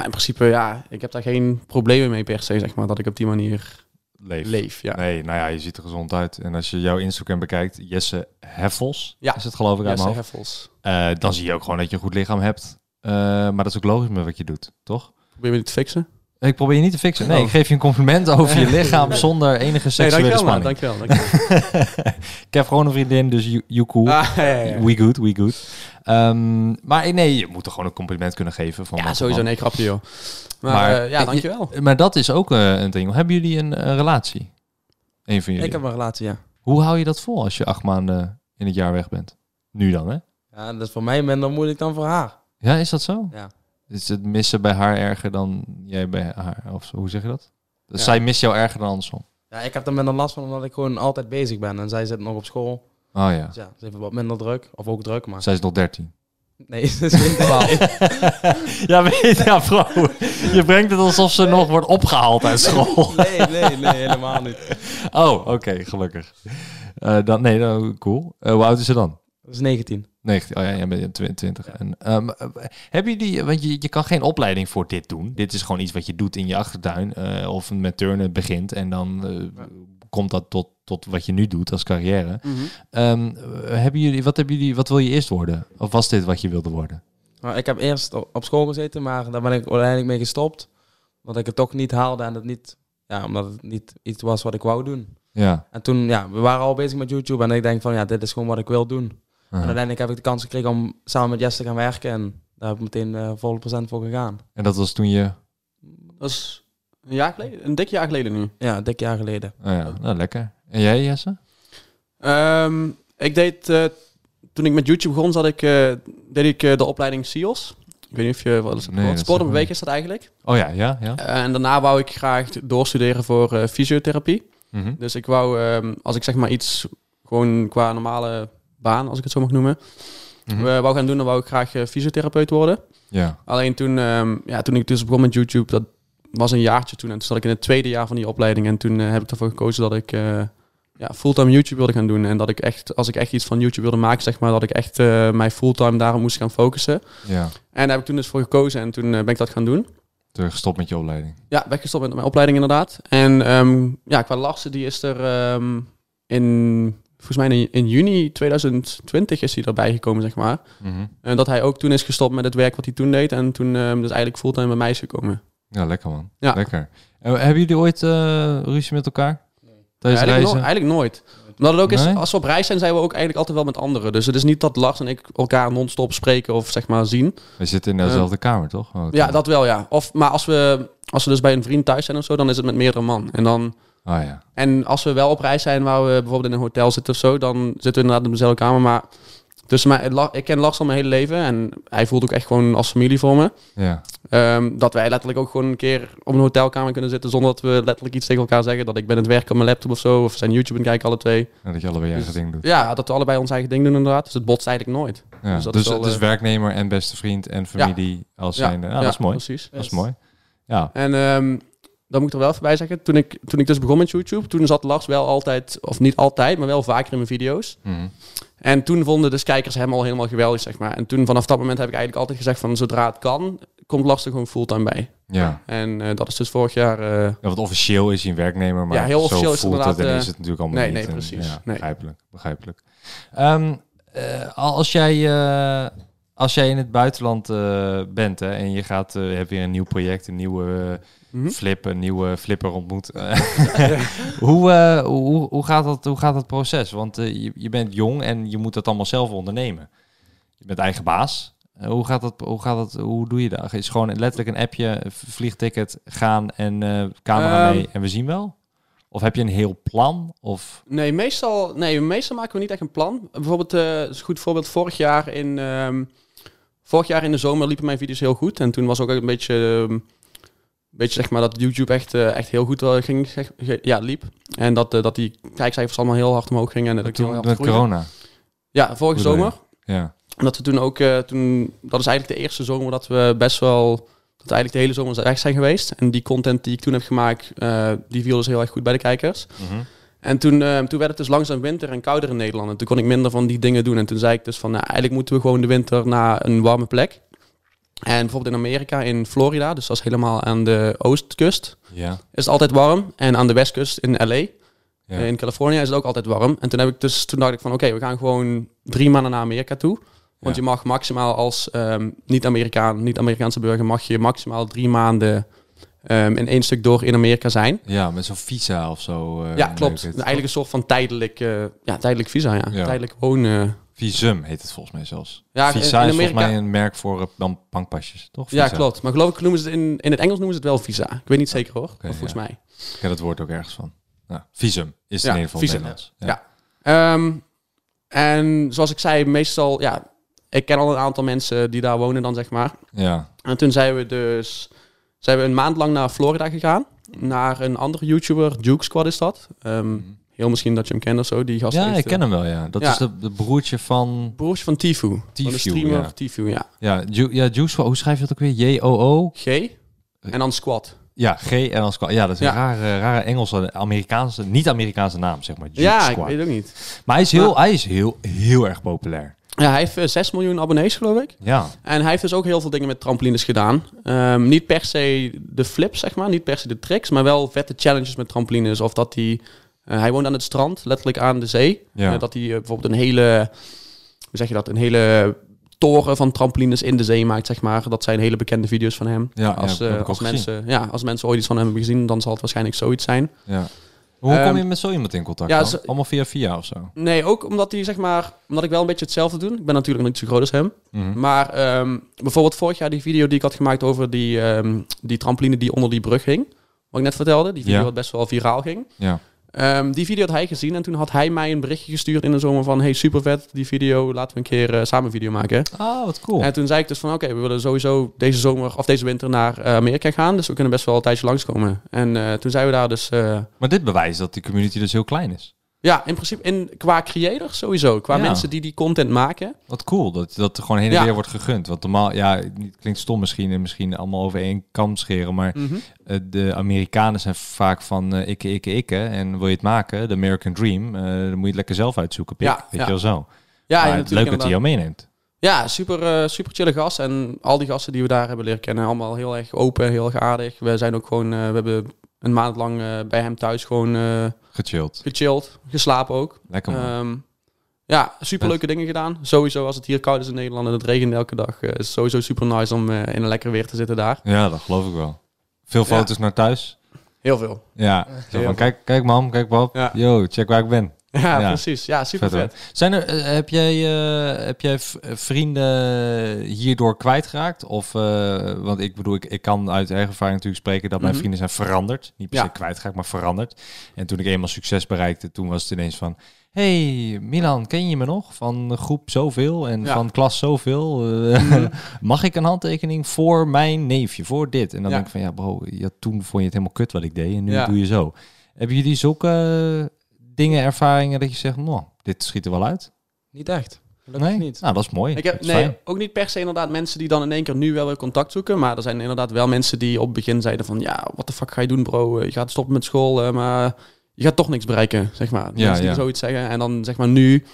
maar in principe, ja, ik heb daar geen problemen mee per se, zeg maar, dat ik op die manier Leef. leef. Ja. Nee, nou ja, je ziet er gezond uit. En als je jouw Instagram bekijkt, Jesse Heffels, Ja. is het geloof ik Jesse. Heffels. Eh, dan zie je ook gewoon dat je een goed lichaam hebt. Eh, maar dat is ook logisch met wat je doet, toch? Probeer je dit te fixen? Ik probeer je niet te fixen. Nee, Oh. ik geef je een compliment over je [laughs] lichaam zonder enige Nee, seksuele dankjewel, man. spanning. Dankjewel. dankjewel. [laughs] ik heb gewoon een vriendin, dus you, you cool. Ah, ja, ja, ja. We good, we good. Ehm, maar nee, je moet er gewoon een compliment kunnen geven. Van Ja, sowieso. man. Nee, grapje, joh. Maar, Maar- eh, ja, dankjewel. Maar dat is ook eh, een ding. Hebben jullie een, een relatie? Een van jullie? Ik heb een relatie, ja. Hoe hou je dat vol als je acht maanden in het jaar weg bent? Nu dan, hè? Ja, dat is voor mij minder moeilijk dan voor haar. Ja, is dat zo? Ja. Is het missen bij haar erger dan jij bij haar? Of zo, hoe zeg je dat? Dus Ja. zij mist jou erger dan andersom. Ja, ik heb er minder last van omdat ik gewoon altijd bezig ben. En zij zit nog op school. Oh ja. Dus ja, ze heeft wat minder druk. Of ook druk, maar... Zij is nog 13. Nee, [laughs] ze is geen 12. [laughs] ja, weet je, ja, bro. Je brengt het alsof ze nog wordt opgehaald uit school. [laughs] Nee, nee, nee, helemaal niet. Oh, oké, gelukkig. Eh, dan, nee, dan, cool. Eh, hoe oud is ze dan? Dat is 19. 19. Oh ja, jij bent 22. En, ehm, eh, heb je die, want je, je kan geen opleiding voor dit doen. Dit is gewoon iets wat je doet in je achtertuin. eh, of met turnen begint en dan komt dat tot, tot wat je nu doet als carrière. Ehm, eh, hebben jullie, wat, hebben jullie, wat wil je eerst worden? Of was dit wat je wilde worden? Nou, ik heb eerst op school gezeten, maar daar ben ik uiteindelijk mee gestopt. Omdat ik het toch niet haalde en het niet... Ja, omdat het niet iets was wat ik wou doen. Ja. En toen, ja, we waren al bezig met YouTube. En ik denk van, ja, dit is gewoon wat ik wil doen. En uiteindelijk heb ik de kans gekregen om samen met Jess te gaan werken. En daar heb ik meteen eh volle procent voor gegaan. En dat was toen je... Dat is een jaar geleden, een dik jaar geleden nu. Ja, een dik jaar geleden. Oh ja, nou lekker. En jij, Jesse? Ehm, ik deed, eh, toen ik met YouTube begon, zat ik, eh, deed ik eh, de opleiding SEALS. Ik weet niet of je... Wat is het? Nee, sport zeg en maar beweeg is dat eigenlijk. Oh ja, ja, ja. En daarna wou ik graag doorstuderen voor fysiotherapie. Mhm. Dus ik wou, ehm, als ik zeg maar iets gewoon qua normale baan, als ik het zo mag noemen, eh, wou gaan doen, dan wou ik graag fysiotherapeut worden. Ja, Alleen toen, ehm, ja, toen ik dus begon met YouTube, dat was een jaartje toen. En toen zat ik in het tweede jaar van die opleiding. En toen heb ik ervoor gekozen dat ik ja, fulltime YouTube wilde gaan doen. En dat ik echt, als ik echt iets van YouTube wilde maken, zeg maar, dat ik echt eh mij fulltime daarop moest gaan focussen. ja. En daar heb ik toen dus voor gekozen en toen eh, ben ik dat gaan doen. Toen gestopt met je opleiding. Ja, weggestopt met mijn opleiding inderdaad. En ehm, ja, qua Larsen, die is er ehm, in, volgens mij in, in juni 2020 is hij erbij gekomen, zeg maar. Mhm. En dat hij ook toen is gestopt met het werk wat hij toen deed. En toen ehm, dus eigenlijk fulltime bij mij is gekomen. Ja, lekker man. Ja. Lekker. En hebben jullie ooit eh, ruzie met elkaar? Tijdens eigenlijk, no- eigenlijk nooit. Omdat het ook is, als we op reis zijn, zijn we ook eigenlijk altijd wel met anderen. Dus het is niet dat Lars en ik elkaar non-stop spreken of zeg maar zien. We zitten in dezelfde kamer, toch? Oh, Ja, dat wel, ja. Of, maar als we, als we dus bij een vriend thuis zijn of zo, dan is het met meerdere man. En dan... Ah ja. En als we wel op reis zijn, waar we bijvoorbeeld in een hotel zitten of zo, dan zitten we inderdaad in dezelfde kamer. Maar tussen mij, ik ken Lars al mijn hele leven en hij voelt ook echt gewoon als familie voor me. Ja. Ehm, dat wij letterlijk ook gewoon een keer op een hotelkamer kunnen zitten zonder dat we letterlijk iets tegen elkaar zeggen. Dat ik ben aan het werken op mijn laptop of zo, of zijn YouTube en kijken alle twee. En dat je allebei je Dus- eigen ding doet. Ja, dat we allebei ons eigen ding doen inderdaad. Dus het botst eigenlijk nooit. Ja. dus dat Dus, is wel, dus werknemmer en beste vriend en familie als Ja, zijn. Ja, dat is mooi. Precies. Dat is mooi. Ja. En ehm dan moet ik er wel even bij zeggen, toen ik, toen ik dus begon met YouTube, toen zat Lars wel altijd, of niet altijd, maar wel vaker in mijn video's. Mhm. En toen vonden de kijkers hem al helemaal geweldig, zeg maar. En toen vanaf dat moment heb ik eigenlijk altijd gezegd van, zodra het kan, komt er gewoon fulltime bij. Ja. En eh, dat is dus vorig jaar... eh, Ja, want officieel is hij een werknemer, maar Ja, heel zo officieel is het voelt het en inderdaad, is het natuurlijk allemaal nee, niet. nee, En, precies. ja, Nee. Begrijpelijk, begrijpelijk. Ehm, eh, als jij, eh, als jij in het buitenland eh, bent hè, en je gaat, eh, hebt weer een nieuw project, een nieuwe eh, Mhm. flip, een nieuwe flipper ontmoet. [laughs] eh, hoe, eh, hoe, hoe, gaat dat, hoe gaat dat proces? Want eh, je, je bent jong en je moet dat allemaal zelf ondernemen. Je bent eigen baas. Eh, hoe gaat dat? Hoe gaat dat? Hoe doe je dat? Is gewoon letterlijk een appje, vliegticket, gaan en eh, camera Ehm. mee en we zien wel? Of heb je een heel plan? Of Nee, meestal, nee, meestal maken we niet echt een plan. Bijvoorbeeld, is een goed voorbeeld, vorig jaar in, ehm, vorig jaar in de zomer liepen mijn video's heel goed. En toen was ook een beetje, ehm, beetje zeg maar dat YouTube echt, echt heel goed ging, zeg- ja, liep. En dat, dat die kijkcijfers allemaal heel hard omhoog gingen. En dat ik heel toen hard met corona? Ja, vorige zomer. Ja. Omdat we toen ook, eh, toen, dat is eigenlijk de eerste zomer dat we best wel, dat eigenlijk de hele zomer weg zijn geweest. En die content die ik toen heb gemaakt, eh, die viel dus heel erg goed bij de kijkers. Mhm. En toen, eh, toen werd het dus langzaam winter en kouder in Nederland. En toen kon ik minder van die dingen doen. En toen zei ik dus van, nou, eigenlijk moeten we gewoon de winter naar een warme plek. En bijvoorbeeld in Amerika, in Florida, dus dat is helemaal aan de oostkust, Ja. is het altijd warm. En aan de westkust in LA, Ja. in Californië, is het ook altijd warm. En toen, heb ik dus, toen dacht ik van, oké, we gaan gewoon drie maanden naar Amerika toe. Want Ja. je mag maximaal als ehm, niet-Amerikaan, niet-Amerikaanse burger, mag je maximaal drie maanden ehm, in één stuk door in Amerika zijn. ja, met zo'n visa of zo. eh, Ja, klopt. het. Eigenlijk een soort van tijdelijk, ja, tijdelijk visa, ja. Ja. Tijdelijk wonen. Visum heet het volgens mij zelfs. Ja, visa in is volgens Amerika- mij een merk voor eh, dan bankpasjes, toch? Ja, klopt. Maar geloof ik noemen ze het in, in het Engels noemen ze het wel visa. Ik weet niet zeker hoor, volgens mij. Ik ken het woord ook ergens van. Visum is Ja, in ieder geval visum. Nederlands. Ja. Ehm, en zoals ik zei, meestal, ja, ik ken al een aantal mensen die daar wonen dan, zeg maar. ja. En toen zijn we dus, zijn we een maand lang naar Florida gegaan. Naar een andere YouTuber, Duke Squad is dat. Ehm, heel misschien dat je hem kent of zo, die gast. Ja, heeft, ik eh, ken hem wel, ja. Dat ja. is de, de broertje van... Broertje van Tifu. Van Tfue, streamer ja. Tifu, ja. Ja, Ju ja Juice, hoe schrijf je dat ook weer? J-O-O? G. En dan Squad. Ja, G en dan Squad. Ja, dat is Ja. een rare, rare Engelse, Amerikaanse, niet-Amerikaanse naam, zeg maar. Juke Ja, ik Squad. weet het ook niet. Maar hij is, heel, Maar- hij is heel, heel erg populair. Ja, hij heeft eh, 6 miljoen abonnees, geloof ik. Ja, En hij heeft dus ook heel veel dingen met trampolines gedaan. Ehm, niet per se de flips, zeg maar. Niet per se de tricks. Maar wel vette challenges met trampolines. Of dat hij... eh, hij woont aan het strand, letterlijk aan de zee. Ja. Eh, dat hij eh, bijvoorbeeld een hele... Hoe zeg je dat? Een hele toren van trampolines in de zee maakt, zeg maar. Dat zijn hele bekende video's van hem. Ja, als, ja, eh, gezien. mensen, ja, als mensen ooit iets van hem hebben gezien, dan zal het waarschijnlijk zoiets zijn. ja. Hoe kom Ehm, je met zo iemand in contact ja, dan? Allemaal via via of zo? Nee, ook omdat hij, zeg maar... Omdat ik wel een beetje hetzelfde doe. Ik ben natuurlijk niet zo groot als hem. Mhm. Maar ehm, bijvoorbeeld vorig jaar die video die ik had gemaakt over die, ehm, die trampoline die onder die brug ging. Wat ik net vertelde. Die video Ja. wat best wel viraal ging. Ja. Ehm, die video had hij gezien en toen had hij mij een berichtje gestuurd in de zomer van... Hey, super vet, die video, laten we een keer eh, samen een video maken. Oh, wat cool. En toen zei ik dus van, oké, we willen sowieso deze zomer of deze winter naar eh, Amerika gaan. Dus we kunnen best wel een tijdje langskomen. En eh, toen zijn we daar dus... eh, Maar dit bewijst dat die community dus heel klein is. Ja, in principe in, qua creators sowieso. Qua Ja. mensen die die content maken. Wat cool, dat, dat er gewoon heen en Ja. weer wordt gegund. Want normaal, ja, het klinkt stom misschien en misschien allemaal over één kam scheren, maar Mhm. eh, de Amerikanen zijn vaak van eh ikke, ikke, ikke. En wil je het maken, de American Dream, eh, dan moet je het lekker zelf uitzoeken, pik. Ja, weet ja. je wel zo. Ja, maar en het leuk dat hij jou meeneemt. Ja, super, eh, super chille gast. En al die gasten die we daar hebben leren kennen, allemaal heel erg open, heel erg aardig. We zijn ook gewoon, eh, we hebben een maand lang eh, bij hem thuis gewoon eh, Gechilled. gechilled, geslapen ook. Lekker man. Ehm, ja, super leuke dingen gedaan. Sowieso als het hier koud is in Nederland en het regent elke dag, eh, is het sowieso super nice om in een lekker weer te zitten daar. ja, dat geloof ik wel. Veel Ja. foto's naar thuis. Heel veel. Ja, zo van, veel. kijk, kijk mam, kijk pap. Ja. Yo, check waar ik ben. [laughs] Ja, Ja. precies. Ja, super Vet. Zijn er, eh, heb jij, eh, heb jij v- vrienden hierdoor kwijtgeraakt? Of, eh, want ik bedoel, ik, ik kan uit eigen ervaring natuurlijk spreken dat mijn Mhm. vrienden zijn veranderd. Niet per Ja. se kwijtgeraakt, maar veranderd. En toen ik eenmaal succes bereikte, toen was het ineens van... Hey Milan, ken je me nog? Van groep zoveel en Ja. van klas zoveel. Eh, Mhm. [laughs] Mag ik een handtekening voor mijn neefje, voor dit? En dan Ja. denk ik van, ja bro, ja, toen vond je het helemaal kut wat ik deed en nu Ja. doe je zo. Hebben jullie zulke eh, dingen, ervaringen dat je zegt, nou, dit schiet er wel uit? Niet echt. Gelukkig Nee? niet. Nou, dat is mooi. Ik heb, is nee, fijn. ook niet per se inderdaad mensen die dan in één keer nu wel weer contact zoeken. Maar er zijn inderdaad wel mensen die op het begin zeiden van... Ja, wat de fuck ga je doen bro? Eh, Je gaat stoppen met school, eh, maar je gaat toch niks bereiken, zeg maar. Ja, mensen die ja. zoiets zeggen. En dan zeg maar nu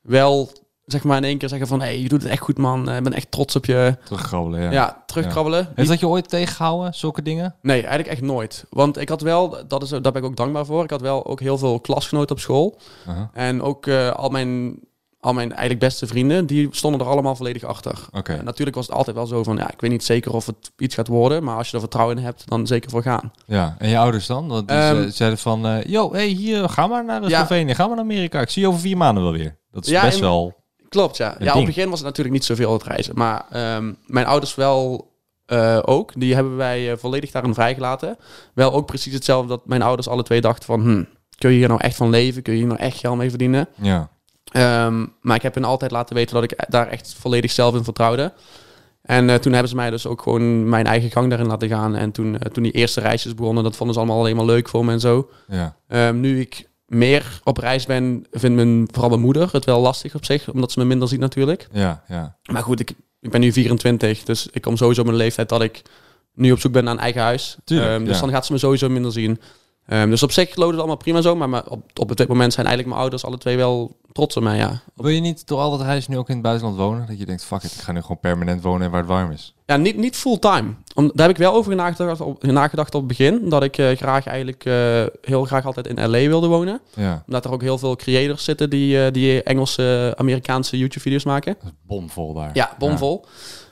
wel zeg maar in één keer zeggen van... Hé, hey, je doet het echt goed man. Eh, Ik ben echt trots op je. Terugkrabbelen, ja. Ja, terugkrabbelen. Heeft dat je ooit tegengehouden, zulke dingen? Nee, eigenlijk echt nooit. Want ik had wel, dat is, daar ben ik ook dankbaar voor. Ik had wel ook heel veel klasgenoten op school. Aha. En ook eh, al, mijn, al mijn eigenlijk beste vrienden, die stonden er allemaal volledig achter. Oké. En natuurlijk was het altijd wel zo van, ja, ik weet niet zeker of het iets gaat worden, maar als je er vertrouwen in hebt, dan zeker voor gaan. Ja, en je ouders dan? Want die Ehm, ze- zeiden van, eh yo, hey, hier, ga maar naar Ja. Slovenië, ga maar naar Amerika. Ik zie je over vier maanden wel weer. Dat is Ja, best in- wel... Klopt, ja. Een Ja, op het begin was het natuurlijk niet zoveel het reizen, maar ehm, mijn ouders wel eh, ook. Die hebben wij eh, volledig daarin vrijgelaten. Wel ook precies hetzelfde dat mijn ouders alle twee dachten van, hm, kun je hier nou echt van leven? Kun je hier nou echt geld mee verdienen? Ja, Ehm, maar ik heb hen altijd laten weten dat ik daar echt volledig zelf in vertrouwde. En eh, toen hebben ze mij dus ook gewoon mijn eigen gang daarin laten gaan. En toen, toen die eerste reisjes begonnen, dat vonden ze allemaal alleen maar leuk voor me en zo. ja. Ehm, nu ik meer op reis ben, vindt mijn, vooral mijn moeder het wel lastig op zich, omdat ze me minder ziet natuurlijk. Ja, ja. Maar goed, ik, ik ben nu 24, dus ik kom sowieso op een leeftijd dat ik nu op zoek ben naar een eigen huis. Tuurlijk, Ehm, dus ja. dan gaat ze me sowieso minder zien. Ehm, dus op zich loopt het allemaal prima zo, maar, maar op, op dit moment zijn eigenlijk mijn ouders alle twee wel trots op mij, ja. Wil je niet door al dat reizen nu ook in het buitenland wonen? Dat je denkt, fuck it, ik ga nu gewoon permanent wonen waar het warm is. Ja, niet, niet fulltime. Daar heb ik wel over nagedacht op, nagedacht op het begin. Dat ik eh, graag eigenlijk eh, heel graag altijd in LA wilde wonen. Ja, Omdat er ook heel veel creators zitten die, eh, die Engelse, Amerikaanse YouTube-video's maken. dat is bomvol daar. Ja, bomvol.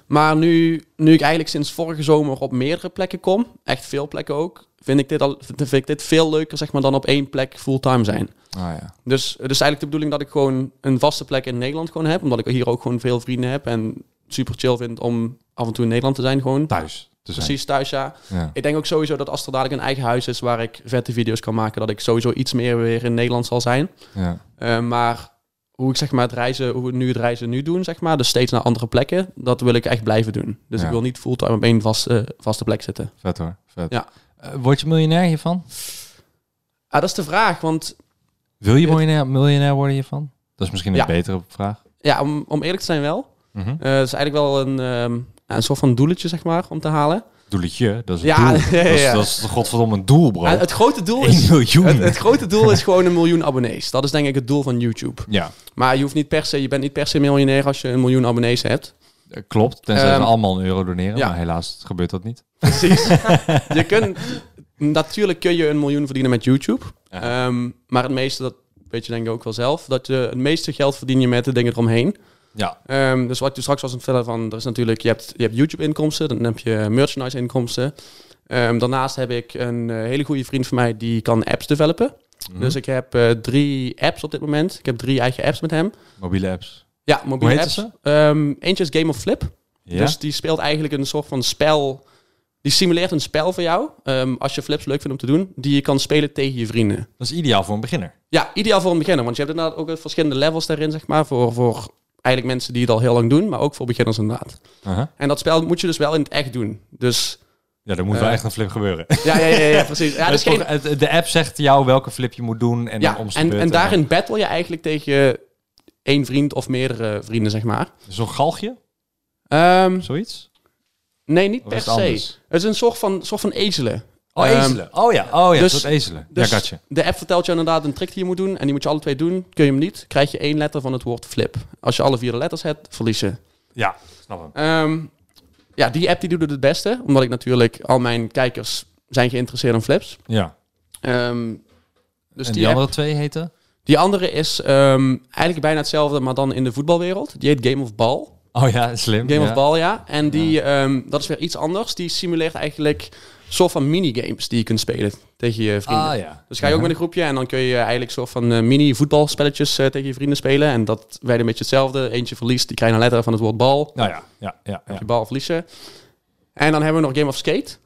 Maar nu, nu ik eigenlijk sinds vorige zomer op meerdere plekken kom, echt veel plekken ook, vind ik dit, al, vind ik dit veel leuker zeg maar, dan op één plek fulltime zijn. Ah ja. Dus het is eigenlijk de bedoeling dat ik gewoon een vaste plek in Nederland gewoon heb. Omdat ik hier ook gewoon veel vrienden heb en super chill vind om af en toe in Nederland te zijn gewoon. Thuis te zijn. Precies, thuis ja. Ja. Ik denk ook sowieso dat als er dadelijk een eigen huis is waar ik vette video's kan maken, dat ik sowieso iets meer weer in Nederland zal zijn. Ja. Eh, maar hoe ik zeg maar het reizen, hoe we nu het reizen nu doen, zeg maar, dus steeds naar andere plekken, dat wil ik echt blijven doen. Dus Ja. ik wil niet fulltime op één vaste, vaste plek zitten. Vet hoor, vet. Ja. Eh, word je miljonair hiervan? Ah, dat is de vraag, want Wil je miljonair, miljonair worden hiervan? Dat is misschien een Ja. betere vraag. ja, om, om eerlijk te zijn wel. Het is eigenlijk wel een, ehm, een soort van doeletje, zeg maar, om te halen. Doeletje, dat is een Ja, doel. ja, [laughs] ja, Dat, is, dat is godverdomme een doel, bro. Het grote doel 1 is... miljoen. Het, het grote doel is gewoon een miljoen abonnees. Dat is denk ik het doel van YouTube. ja, Maar je hoeft niet per se, je bent niet per se miljonair als je een miljoen abonnees hebt. Eh, klopt. Tenzij Ehm, ze allemaal een euro doneren. ja. Maar helaas gebeurt dat niet. Precies. [laughs] je kunt, natuurlijk kun je een miljoen verdienen met YouTube. Ja. Ehm, maar het meeste, dat weet je denk ik ook wel zelf, dat je het meeste geld verdien je met de dingen eromheen. Ja, Ehm, dus wat je straks was aan het vertellen van, er is natuurlijk, je hebt, je hebt YouTube-inkomsten, dan heb je merchandise-inkomsten. Ehm, daarnaast heb ik een eh, hele goede vriend van mij die kan apps developen. Mhm. Dus ik heb eh, drie apps op dit moment. Ik heb drie eigen apps met hem. mobiele apps. Ja, mobiele apps. Ehm, eentje is Game of Flip. Ja? Dus die speelt eigenlijk een soort van spel die simuleert een spel voor jou, ehm, als je flips leuk vindt om te doen, die je kan spelen tegen je vrienden. Dat is ideaal voor een beginner. Ja, ideaal voor een beginner, want je hebt inderdaad ook verschillende levels daarin, zeg maar, voor, voor eigenlijk mensen die het al heel lang doen, maar ook voor beginners inderdaad. En dat spel moet je dus wel in het echt doen. Dus Ja, er moet wel Eh. echt een flip gebeuren. [laughs] ja, ja, ja, ja, precies. Ja, dus geen, de app zegt jou welke flip je moet doen en ja, dan en, en daarin battle je eigenlijk tegen één vriend of meerdere vrienden, zeg maar. Zo'n galgje, Ehm, zoiets? nee, niet Of per se. anders? Het is een soort van, soort van ezelen. Oh, Ehm, ezelen. Oh ja, oh ja, dus- dus, soort ezelen. Dus ja, gotcha. de app vertelt je inderdaad een trick die je moet doen. En die moet je alle twee doen. Kun je hem niet, krijg je één letter van het woord flip. Als je alle vier de letters hebt, verlies je. Ja, snap hem. Ehm, ja, die app die doet het het beste. Omdat ik natuurlijk, al mijn kijkers zijn geïnteresseerd in flips. Ja. Ehm, dus en die, die, app- andere twee heten? Die andere is ehm, eigenlijk bijna hetzelfde, maar dan in de voetbalwereld. Die heet Game of Ball. Oh ja, slim. Game ja. of Ball, ja. En die, ehm, dat is weer iets anders. Die simuleert eigenlijk soort van minigames die je kunt spelen tegen je vrienden. Ah ja. Dus ga je ook met een groepje en dan kun je eigenlijk soort van eh, mini voetbalspelletjes eh, tegen je vrienden spelen. En dat wij een beetje hetzelfde. Eentje verliest, die krijgt een letter van het woord bal. Nou ja, ja, ja. ja. Je bal verliezen. En dan hebben we nog Game of Skate.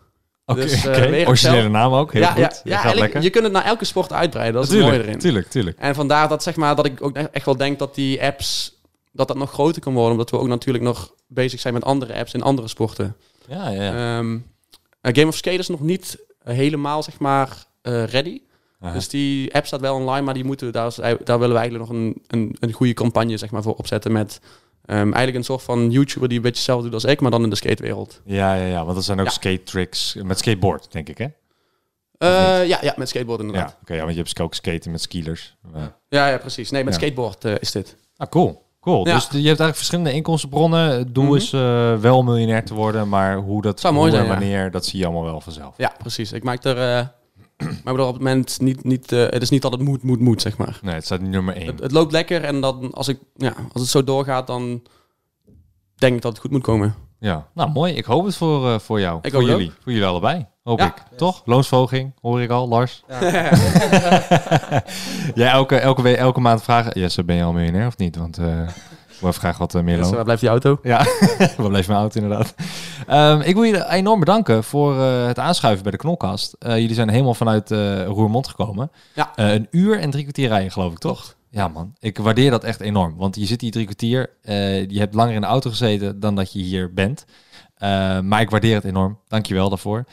Oké, Dus, eh, originele naam ook. Heel ja, goed. ja, gaat lekker. je kunt het naar elke sport uitbreiden. Dat is tuurlijk, erin. tuurlijk, tuurlijk. En vandaar dat, zeg maar, dat ik ook echt wel denk dat die apps dat dat nog groter kan worden. Omdat we ook natuurlijk nog bezig zijn met andere apps in andere sporten. Ja, ja. Ehm, eh, Game of Skate is nog niet eh, helemaal, zeg maar, ready. Aha. Dus die app staat wel online, maar die moeten, we- daar, daar willen we eigenlijk nog een, een, een goede campagne zeg maar, voor opzetten met ehm, eigenlijk een soort van YouTuber die een beetje hetzelfde doet als ik, maar dan in de skatewereld. ja, ja, ja. Want dat zijn ook Ja. skate tricks met skateboard, denk ik, hè? Eh, ja, ja, met skateboard inderdaad. Ja, oké. ja, want je hebt ook skaten met skielers. Ja. Ja, ja, precies. Nee, met Ja. skateboard eh, is dit. Ah, cool. Cool. Dus je hebt eigenlijk verschillende inkomstenbronnen. Het doel Mhm. is eh, wel miljonair te worden, maar hoe dat Zou mooi hoe zijn, en wanneer, dat zie je allemaal wel vanzelf. Ja, precies. Ik maak er, maar er op het moment niet, niet eh, het is niet dat het moet, moet, moet, zeg maar. Nee, het staat nu nummer één. Het, het loopt lekker en dan, als, ik, ja, als het zo doorgaat, dan denk ik dat het goed moet komen. Ja, nou mooi. Ik hoop het voor, eh, voor jou. Ik voor jullie. Voor jullie allebei. Hoop Ja. ik. Toch? Loonsverhoging, hoor ik al, Lars. [laughs] Jij elke, elke, week, elke maand vragen. Jesse, ben je al miljonair of niet? Want eh ik wil even graag wat meer loon. waar blijft die auto? Ja, [laughs] waar bleef mijn auto inderdaad. Ehm, ik wil jullie enorm bedanken voor eh, het aanschuiven bij de Knolkast. Eh, jullie zijn helemaal vanuit eh, Roermond gekomen. Ja. Een uur en drie kwartier rijden, geloof ik, toch? Ja, man. Ik waardeer dat echt enorm. Want je zit hier drie kwartier. je hebt langer in de auto gezeten dan dat je hier bent. Maar ik waardeer het enorm. Dankjewel daarvoor.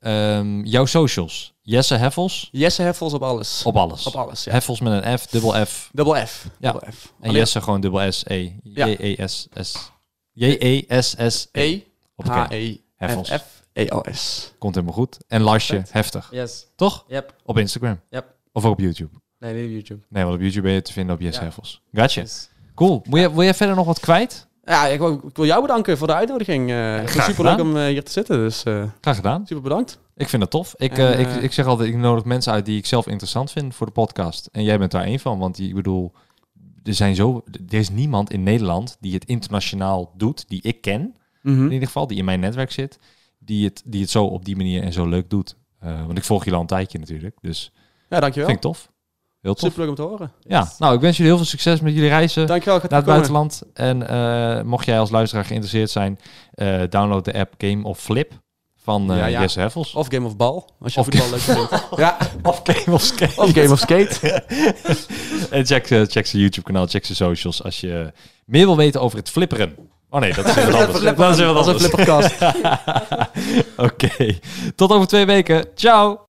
Ehm, jouw socials. Jesse Heffels. Jesse Heffels op alles. Op alles. Op alles, ja. Heffels met een F, dubbel F. Dubbel F. Ja. Dubbel F. En Jesse gewoon dubbel S, E. Ja. J-E-S-S. J-E-S-S-E. E. Hoppakee. Heffels. H-E-F-F-E-L-S. Komt helemaal goed. En Perfect. heftig. Yes. Toch? Yep. Op Instagram. Yep. Of ook op YouTube. Nee, niet op YouTube. Nee, want op YouTube ben je te vinden op Jesse Ja. Heffels. Gotcha. Yes. Cool. Wil, je, wil jij verder nog wat kwijt? Ja, ik wil, ik wil jou bedanken voor de uitnodiging. Eh het was super leuk om eh, hier te zitten, dus eh, Graag gedaan. super bedankt. Ik vind het tof. Ik, En, eh, ik, eh, ik zeg altijd, ik nodig mensen uit die ik zelf interessant vind voor de podcast. En jij bent daar één van, want ik bedoel, er zijn zo, er is niemand in Nederland die het internationaal doet, die ik ken, Mhm. in ieder geval, die in mijn netwerk zit, die het, die het zo op die manier en zo leuk doet. Eh, want ik volg jullie al een tijdje natuurlijk, dus Ja, dankjewel. vind ik tof. Heel tof. Super leuk om te horen. Ja, nou, ik wens jullie heel veel succes met jullie reizen Dankjewel. Naar het buitenland. En eh, mocht jij als luisteraar geïnteresseerd zijn, eh, download de app Game of Flip van Ja, ja. Jesse Heffels. Of Game of Ball, als je Of voetbal leuk vindt. ja, [laughs] Of Game of Skate. of Game of Skate. [laughs] en check, check zijn YouTube kanaal, check zijn socials als je meer wil weten over het flipperen. Oh nee, dat is [laughs] weer wat anders. dat is weer wat Als een anders. flipperkast. [laughs] Oké, tot over twee weken. Ciao!